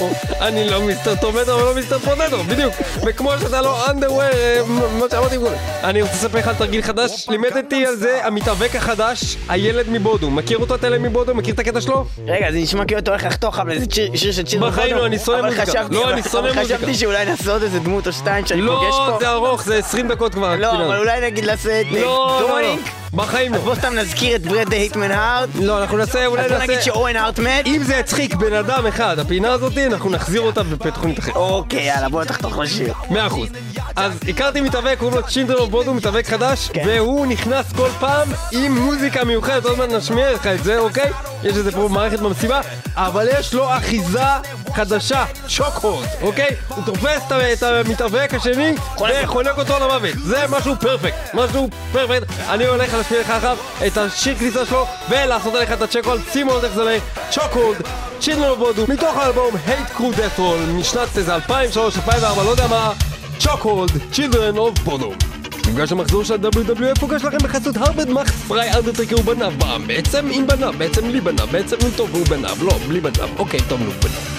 אני לא mister tomato ולא mister potato, בדיוק, וכמו שאתה לא underwear, מה שאמרתי. אני רוצה לספר לך על תרגיל חדש, לימדתי על זה המתאבק החדש, הילד מבודו, מכיר אותו את הילד מבודו? מכיר את הקטע שלו? רגע, זה נשמע כאילו אתה הולך לחתוך אבל זה שיר- שיר של צ'יר בחיים לא, אני שונא מוזיקה. לא, אני שונא מוזיקה. חשבתי שאולי נעשה עוד איזה דמות או שתיים שאני פוגש לא, פה. זה ארוך, זה 20 דקות כבר. לא. אבל אולי נגיד לא, לא, לא, boring. בחיים אז לא. בוא סתם נזכיר את ברט דה היטמן הארט. לא, אנחנו נעשה, אולי אז בוא נגיד נעשה... שאוון הארט מת. אם זה יצחיק בן אדם אחד, הפינה הזאתי, אנחנו נחזיר אותה בתוכנית אחרת. אוקיי, יאללה, בוא תחתוך לשיר. מאה אחוז. אז הכרתי מתאבק, קוראים לו Children of Bodom, מתאבק חדש, כן. והוא נכנס כל פעם עם מוזיקה מיוחדת, עוד מעט נשמיע לך את זה, אוקיי? יש איזה פה מערכת במסיבה, אבל יש לו אחיזה חדשה, chokehold, אוקיי? הוא תופס את המתאבק השני וחונק אותו למוות. זה משהו perfect, משהו perfect. אני הולך להשמיע לך עכשיו את השיר כניסה שלו ולעשות עליך את הצ'קול, שימו עוד איך זה הולך, צ'וקהורד. צ'ינדרן אוף בודו, מתוך האלבום Crew Death Roll משנת איזה 2003, 2004, לא יודע מה, צ'וקהולד, Children of בודום. מפגש המחזור של ה-WWF פוגש לכם בחסות הרבד מחט פריי אנדרטקר הוא בניו בעם, בעצם עם בניו, בעצם בלי בניו, בעצם נו טוב הוא בניו, לא, בלי בניו, אוקיי, טוב נו בניו.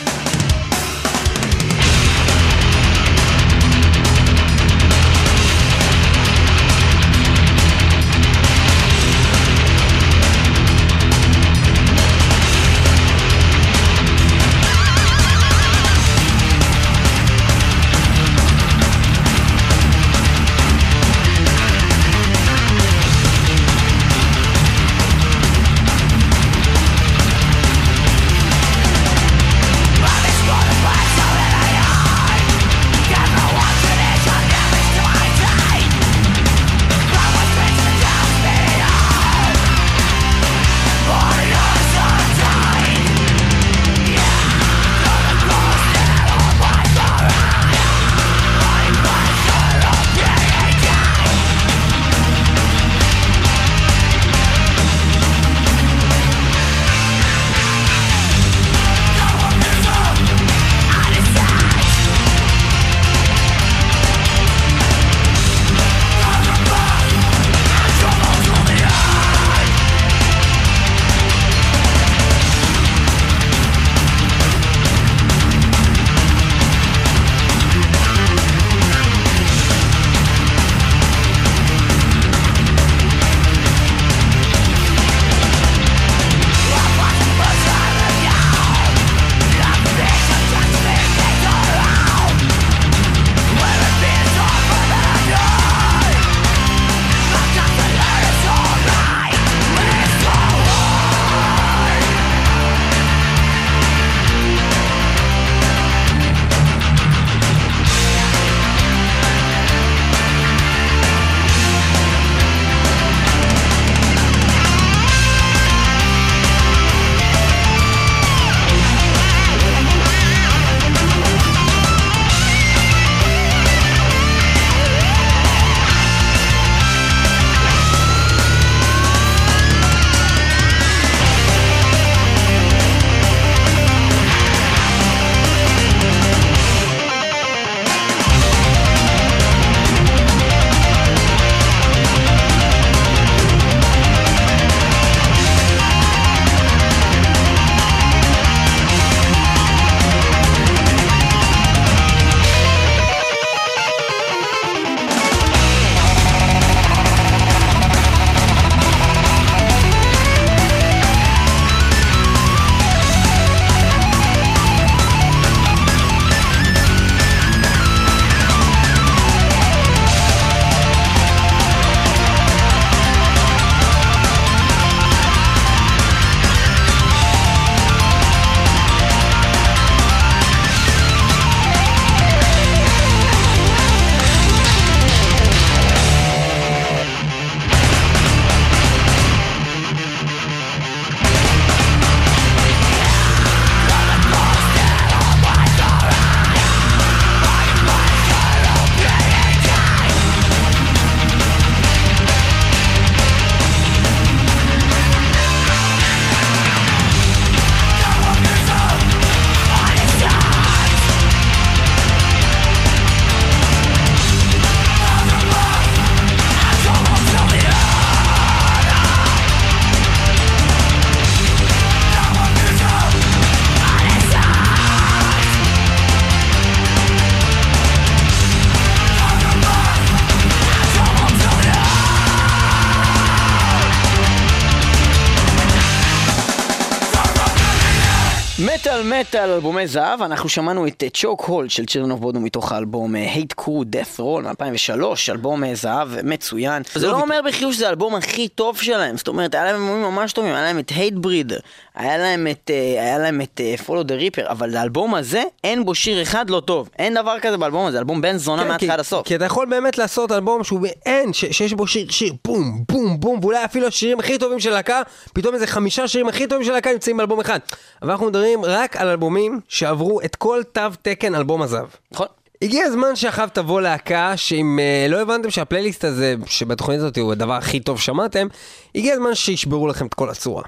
מטאל מטאל, אלבומי זהב, אנחנו שמענו את Chokehold של Children of Bodom מתוך האלבום Hate Crew Deathroll מ-2003, אלבום אה, זהב מצוין. זה לא אומר בחיוב שזה האלבום הכי טוב שלהם, זאת אומרת, היה להם אלבומים ממש טובים, היה להם את Hatebreeder, היה להם את אה, היה להם את Follow the Reaper, אבל האלבום הזה, אין בו שיר אחד לא טוב. אין דבר כזה באלבום הזה, אלבום בן זונה כן, מההתחלה עד הסוף. כי אתה יכול באמת לעשות אלבום שהוא אין, שיש בו שיר, שיר, בום, בום, בום, ואולי אפילו השירים הכי טובים של להקה, פתאום איזה חמישה שירים הכי טובים של להקה נמצאים באלבום אחד. אבל אנחנו מדברים רק על אלבומים שעברו את כל תו תקן אלבום הזהב. נכון. הגיע הזמן שאחריו תבוא להקה שאם אה, לא הבנתם שהפלייליסט הזה שבתוכנית הזאת הוא הדבר הכי טוב שמעתם, הגיע הזמן שישברו לכם את כל הצורה.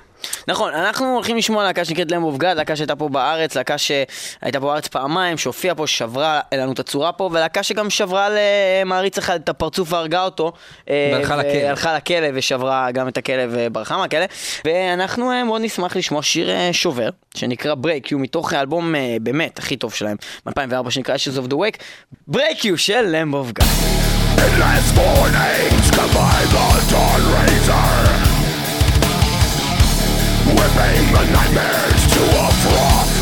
נכון, אנחנו הולכים לשמוע להקה שנקראת למב אוף גאד, להקה שהייתה פה בארץ, להקה שהייתה פה בארץ פעמיים, שהופיעה פה, שברה לנו את הצורה פה, ולהקה שגם שברה למעריץ אחד את הפרצוף והרגה אותו. אה, והלכה לכלא. הלכה לכלא ושברה גם את הכלא וברחה מהכלא. ואנחנו אה, מאוד נשמח לשמוע שיר אה, שובר, שנקרא Break You, מתוך האלבום באמת הכי טוב שלהם, מ-2004, שנקרא Ashes of the Wake, Break You של Lamb of God. Endless mornings combine the dawn razor The nightmares to a froth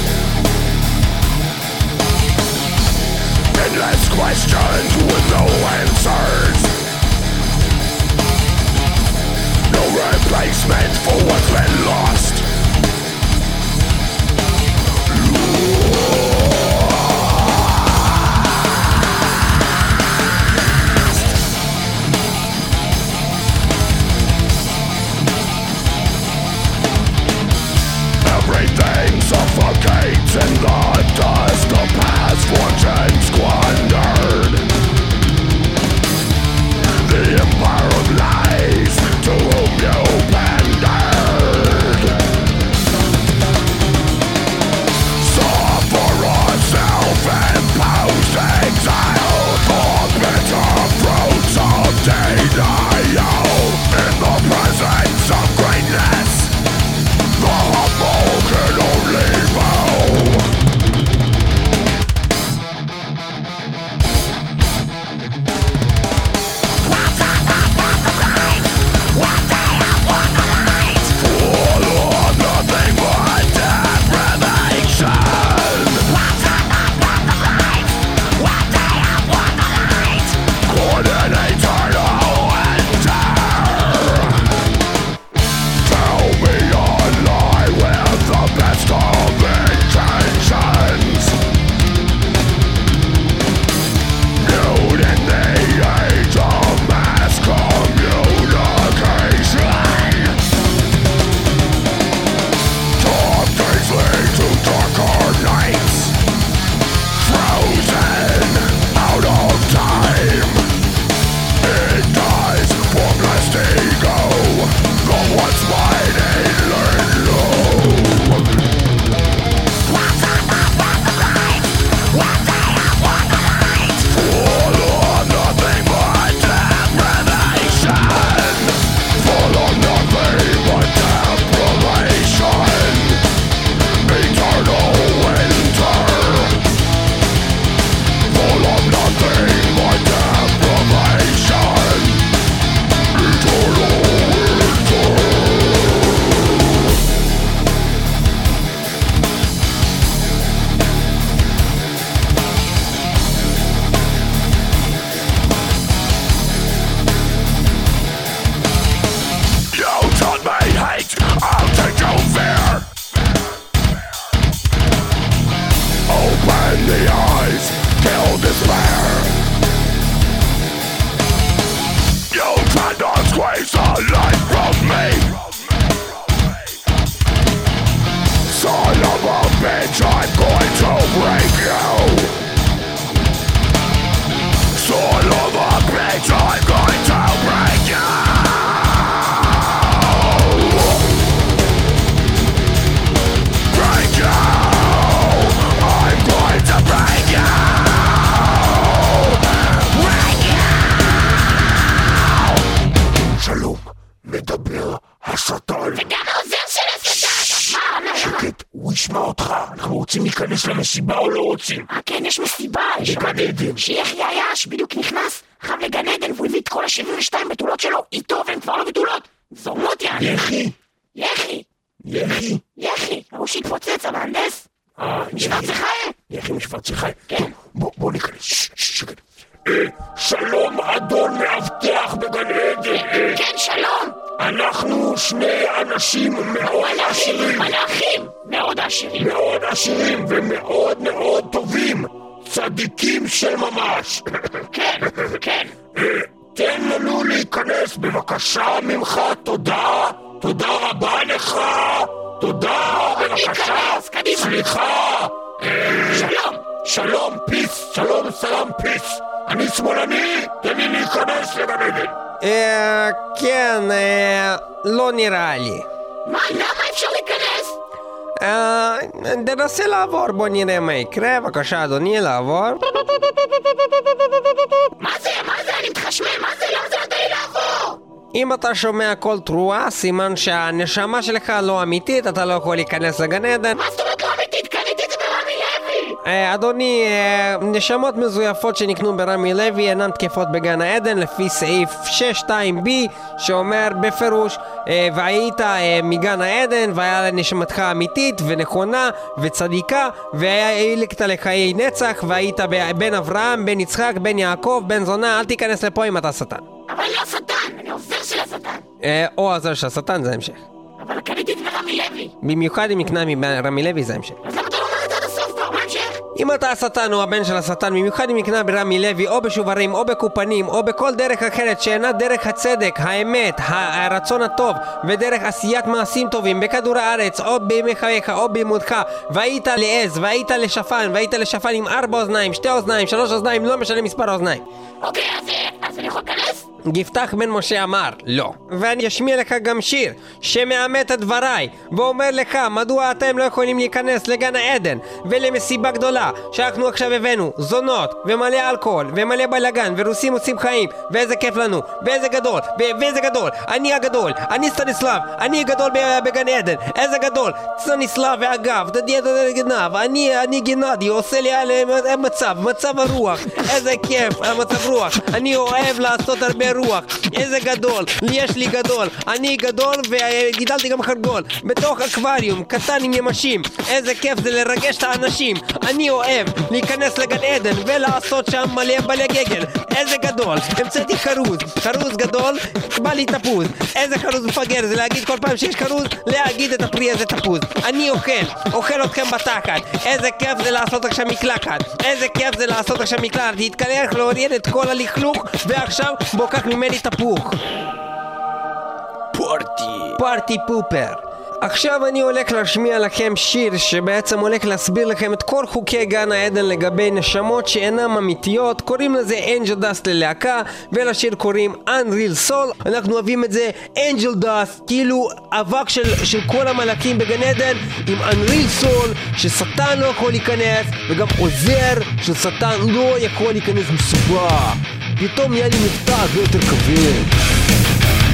Endless questions with no answers. No replacement for what's been lost in the dust of past fortune squandered The empire אה, כן, יש מסיבה, יש בגן עדן. שיחי עייש בדיוק נכנס, חם לגן עדן, והוא הביא את כל ה-72 בתולות שלו איתו, והן כבר לא בתולות. זורמות יעני. יחי, יחי, יחי. יחי, ההוא שהתפוצץ, המהנדס. שוורצחי? יחי משפרצחי. טוב, בוא בוא ניכנס. ש- ש- שקט. אה, שלום אדון מאבטח בגן עדן. אה, כן, שלום. אנחנו שני אנשים מאוד עשירים. מלאכים מאוד עשירים. מאוד עשירים ומאוד מאוד טובים. צדיקים של ממש. כן, כן. תן לנו להיכנס בבקשה ממך, תודה. תודה רבה לך. תודה, בבקשה. סליחה. שלום. שלום, פיס. שלום, סלאם, פיס. אני שמאלני, תן לי להיכנס לגן עדן. כן, לא נראה לי. מה, למה אפשר להיכנס? תנסה לעבור, בוא נראה מה יקרה. בבקשה, אדוני, לעבור. מה זה? מה זה? אני מתחשמל, מה זה? למה זה לי לעבור? אם אתה שומע קול תרועה, סימן שהנשמה שלך לא אמיתית, אתה לא יכול להיכנס לגן עדן. מה זאת אומרת לא אמיתית? קניתי אדוני, אה, נשמות מזויפות שנקנו ברמי לוי אינן תקפות בגן העדן לפי סעיף 6.2b שאומר בפירוש אה, והיית אה, מגן העדן והיה נשמתך אמיתית ונכונה וצדיקה והעילקת לחיי נצח והיית בן אברהם, בן יצחק, בן יעקב, בן זונה אל תיכנס לפה אם אתה שטן אבל אני לא שטן, אני עוזר של השטן. אה, או העוזר של השטן זה המשך אבל קניתי את ברמי לוי. במיוחד אם נקנה מרמי לוי זה המשך אם אתה השטן או הבן של השטן, במיוחד אם נקנה ברמי לוי, או בשוברים, או בקופנים, או בכל דרך אחרת שאינה דרך הצדק, האמת, הרצון הטוב, ודרך עשיית מעשים טובים בכדור הארץ, או בימי חייך, או בלימודך, והיית לעז, והיית לשפן, והיית לשפן עם ארבע אוזניים, שתי אוזניים, שלוש אוזניים, לא משנה מספר האוזניים. אוקיי, אז אני יכול להיכנס? גפתח בן משה אמר, לא. ואני אשמיע לך גם שיר, שמאמת את דבריי, ואומר לך מדוע אתם לא יכולים להיכנס לגן העדן, ולמסיבה גדולה, שאנחנו עכשיו הבאנו, זונות, ומלא אלכוהול, ומלא בלאגן, ורוסים עושים חיים, ואיזה כיף לנו, ואיזה גדול, ו- ואיזה גדול, אני הגדול, אני סטניסלב, אני הגדול בגן עדן, איזה גדול, סטניסלב ואגב, הגנב, אני, אני גנדי, עושה לי על מצב, מצב הרוח, איזה כיף, המצב רוח, אני אוהב לעשות הרבה רוח, איזה גדול, יש לי גדול, אני גדול וגידלתי גם חרגול, בתוך אקווריום, קטן עם ימשים, איזה כיף זה לרגש את האנשים, אני אוהב להיכנס לגן עדן ולעשות שם מלא מלא גגל, איזה גדול, המצאתי חרוז, חרוז גדול, בא לי תפוז, איזה חרוז מפגר זה להגיד כל פעם שיש חרוז, להגיד את הפרי הזה תפוז, אני אוכל, אוכל אתכם בתחת, איזה כיף זה לעשות עכשיו מקלחת, איזה כיף זה לעשות עכשיו מקלחת, להתקלח, להוריד את כל הלכלוך, ועכשיו בוא קח ממני תפוח. פארטי. פארטי פופר. עכשיו אני הולך להשמיע לכם שיר שבעצם הולך להסביר לכם את כל חוקי גן העדן לגבי נשמות שאינן אמיתיות קוראים לזה אנג'ל דאסט ללהקה ולשיר קוראים Unreal Soul אנחנו אוהבים את זה אנג'ל דאסט כאילו אבק של, של כל המלאקים בגן עדן עם Unreal Soul ששטן לא יכול להיכנס וגם עוזר של שטן לא יכול להיכנס מסובך פתאום נהיה לי מבטא הרבה יותר כבד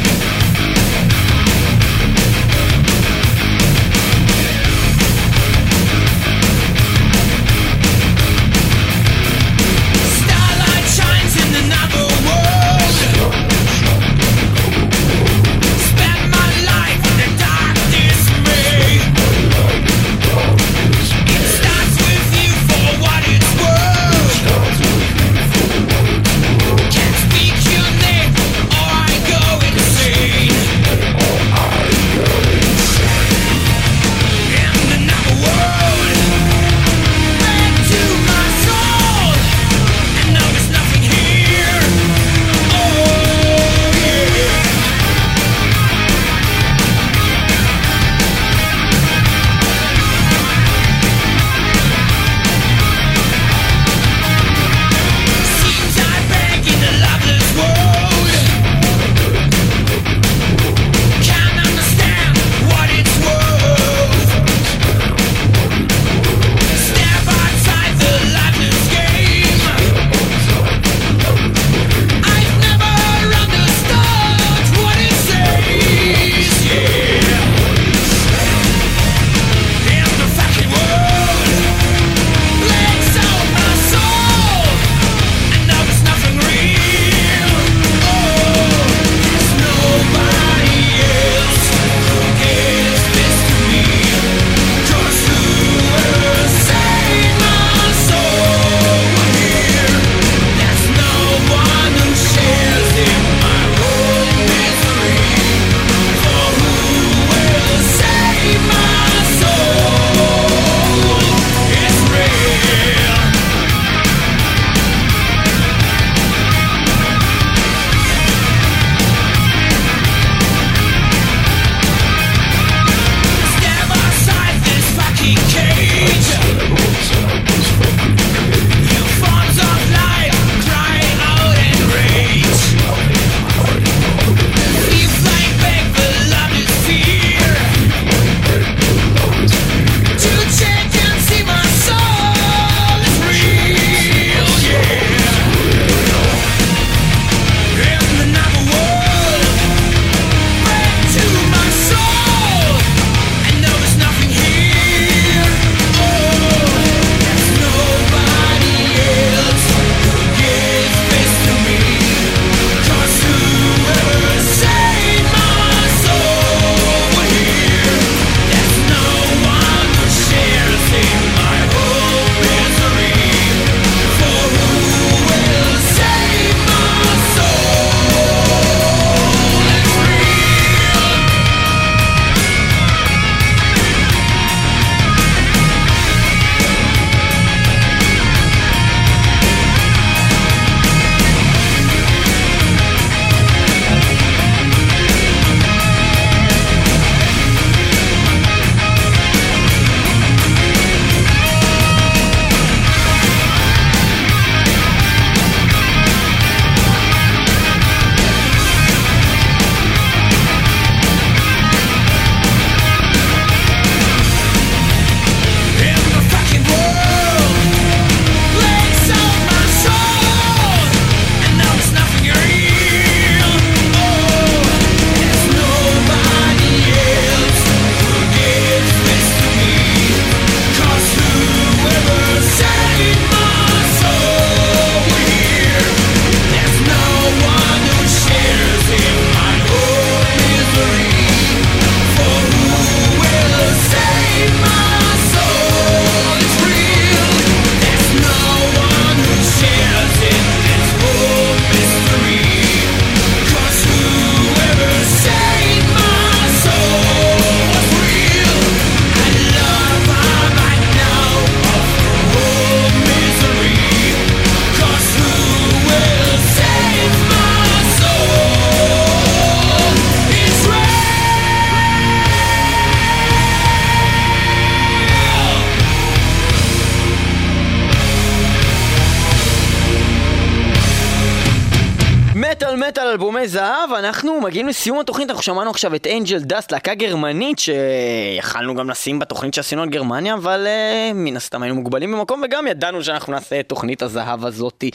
מגיעים לסיום התוכנית, אנחנו שמענו עכשיו את אנג'ל דאסט, להקה גרמנית שיכלנו גם לשים בתוכנית שעשינו על גרמניה, אבל uh, מן הסתם היינו מוגבלים במקום וגם ידענו שאנחנו נעשה את תוכנית הזהב הזאתי.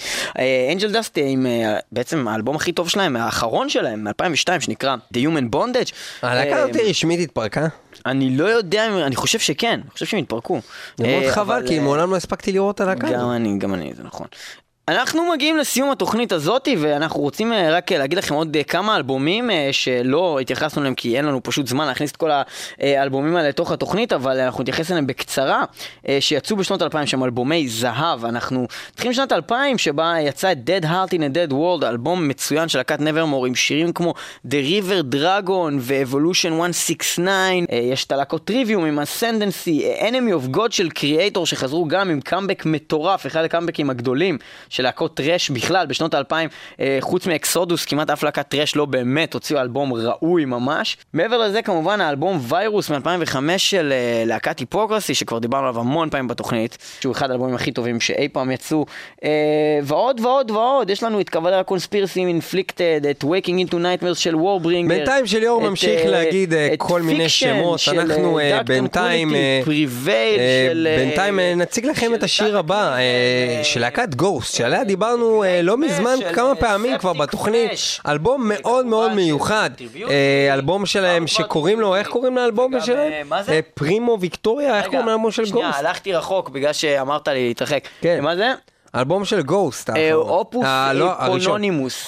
אנג'ל דאסט עם uh, בעצם האלבום הכי טוב שלהם, האחרון שלהם, מ-2002, שנקרא The Human Bondage. הלהקה אה, הזאת רשמית התפרקה? אני לא יודע, אני חושב שכן, אני חושב שהם התפרקו. זה מאוד אה, חבל, כי אה, מעולם לא הספקתי לראות את הלהקה. גם אני, גם אני, זה נכון. אנחנו מגיעים לסיום התוכנית הזאתי, ואנחנו רוצים אה, רק אה, להגיד לכם עוד אה, כמה אלבומים שלא התייחסנו אליהם, כי אין לנו פשוט זמן להכניס את כל האלבומים האלה לתוך התוכנית, אבל אנחנו נתייחס אליהם בקצרה, שיצאו בשנות 2000 שהם אלבומי זהב. אנחנו מתחילים שנת 2000, שבה יצא את Dead Heart in a Dead World, אלבום מצוין של להקת נברמור, עם שירים כמו The River Dragon ו-Evolution 169, אה, יש את הלהקות טריוויום עם Ascendancy, Enemy of God של קריאייטור, שחזרו גם עם קאמבק מטורף, אחד הקאמבקים הגדולים של להקות thrash בכלל בשנות האלפיים, אה, חוץ מ Exodus, כמעט אף להקת thrash לא באמת הוציאו אלבום ראוי ממש. מעבר לזה כמובן האלבום ויירוס מ-2005 של אה, להקת Hypocrisy, שכבר דיברנו עליו המון פעמים בתוכנית, שהוא אחד האלבומים הכי טובים שאי פעם יצאו, אה, ועוד ועוד ועוד, יש לנו את Cavalera Conspiracy עם Inflikted, את Waking into Nightmares של Warbringer. בינתיים שליאור את, ממשיך אה, להגיד אה, כל מיני שמות, של, אנחנו אה, אה, Dark בינתיים... אה, אה, של... אה, בינתיים אה, נציג לכם את השיר הבא, אה, של להקת גוסט, שעליה דיברנו אה, לא מזמן כמה אה, פעמים כבר בתוכנית. אלבום מאוד מאוד מיוחד. אה, אלבום שלהם שקוראים לו, איך קוראים לאלבום שלהם? מה זה? פרימו ויקטוריה, איך קוראים לאלבום של שנייה, גוסט? הלכתי רחוק בגלל שאמרת לי להתרחק. כן. מה זה? אלבום של גוסט. אופוס אה, לא.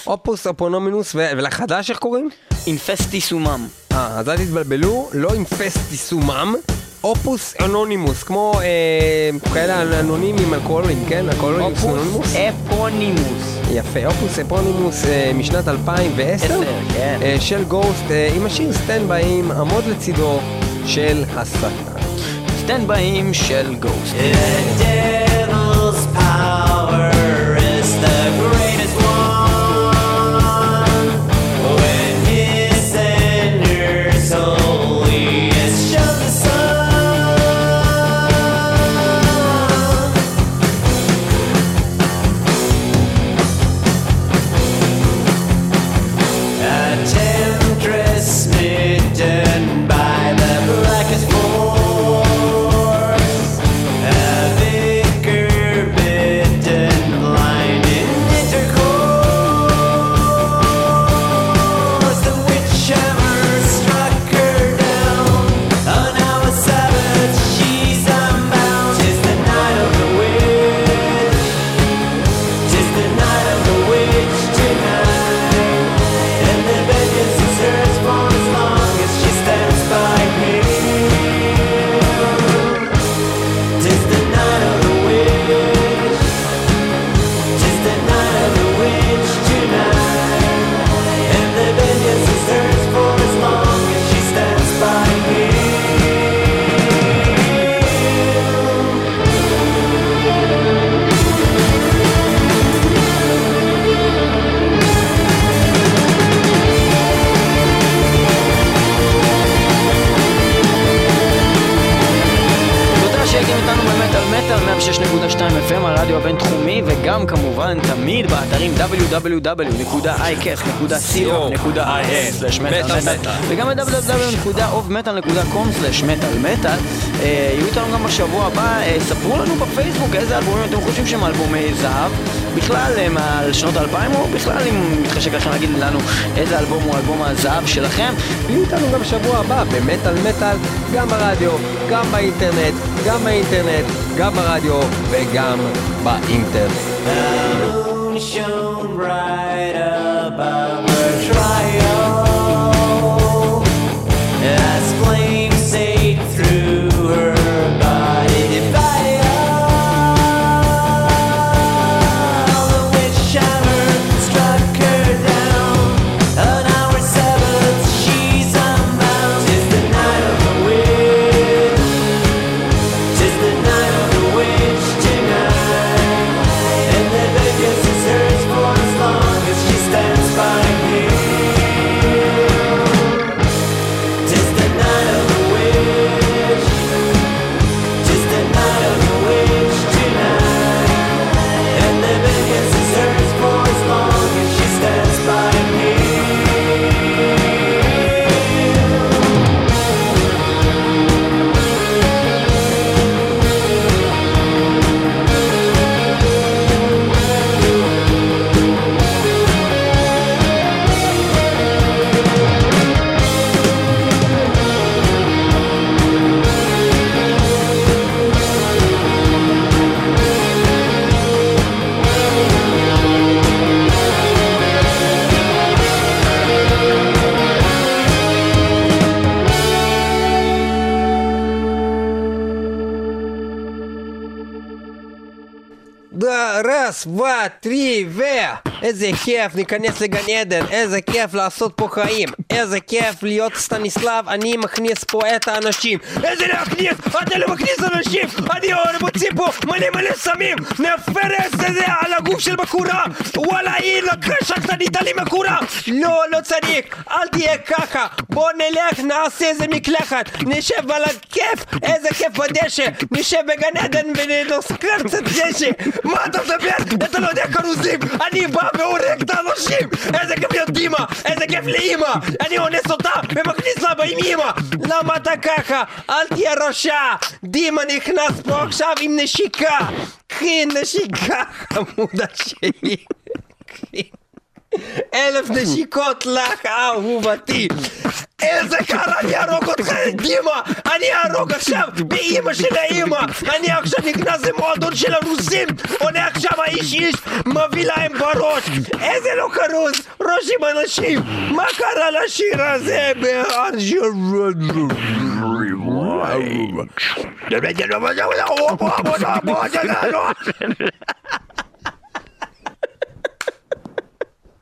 אופוס אפונומינוס, ו- ולחדש איך קוראים? אינפסטי סומם. אה, אז אל תתבלבלו, לא עם פסט יישומם, אופוס אנונימוס, כמו אה, כאלה אנונימים אלכוהולים, כן? אלכוהולימוס אנונימוס. אפונימוס. יפה, אופוס אפונימוס אה, משנת 2010, עשר, כן. אה, של גוסט, אה, עם השיר סטנדבאים, עמוד לצידו של השטן. סטנדבאים של גוסט. Smitten www.icast.co.il וגם ב-www.ofmetal.com/מטאל-מטאל יהיו איתנו גם בשבוע הבא, אה, ספרו לנו בפייסבוק איזה אלבומים אתם חושבים שהם אלבומי זהב. בכלל הם על שנות האלפיים או בכלל אם מתחשק לכם להגיד לנו איזה אלבום הוא אלבום הזהב שלכם. יהיו איתנו גם בשבוע הבא במטאל מטאל, גם ברדיו, גם באינטרנט, גם באינטרנט, גם ברדיו וגם באינטרנט. moon shone bright above her trial איזה כיף, ניכנס לגן עדן, איזה כיף לעשות פה חיים, איזה כיף להיות סטניסלב, אני מכניס פה את האנשים. איזה להכניס? אתה לא מכניס אנשים! אני מוציא פה מלא מלא סמים! נפרס את זה על הגוף של מקורה! וואלה, היא לקחה שקטנית לי מקורה! לא, לא צריך, אל תהיה ככה! בוא נלך, נעשה איזה מקלחת, נשב על הכיף, איזה כיף בדשא, נשב בגן עדן ונוסקר קצת דשא! מה אתה מדבר? אתה לא יודע כרוזים! אני בא והורג את האנשים! איזה כיף להיות אימא! איזה כיף לאימא! אני אונס אותה ומכניס לה אימא! למה אתה ככה? אל תהיה רשע! דימה נכנס פה עכשיו עם נשיקה! קחי נשיקה חמודה שלי! קחי. אלף נשיקות לך, אהובתי! איזה קר, אני אהרוג אותך, דימה! אני אהרוג עכשיו באימא של האימא! אני עכשיו נכנס למועדון של הרוסים! עונה עכשיו האיש איש, מביא להם בראש! איזה לא כרוז! ראש עם אנשים! מה קרה לשיר הזה?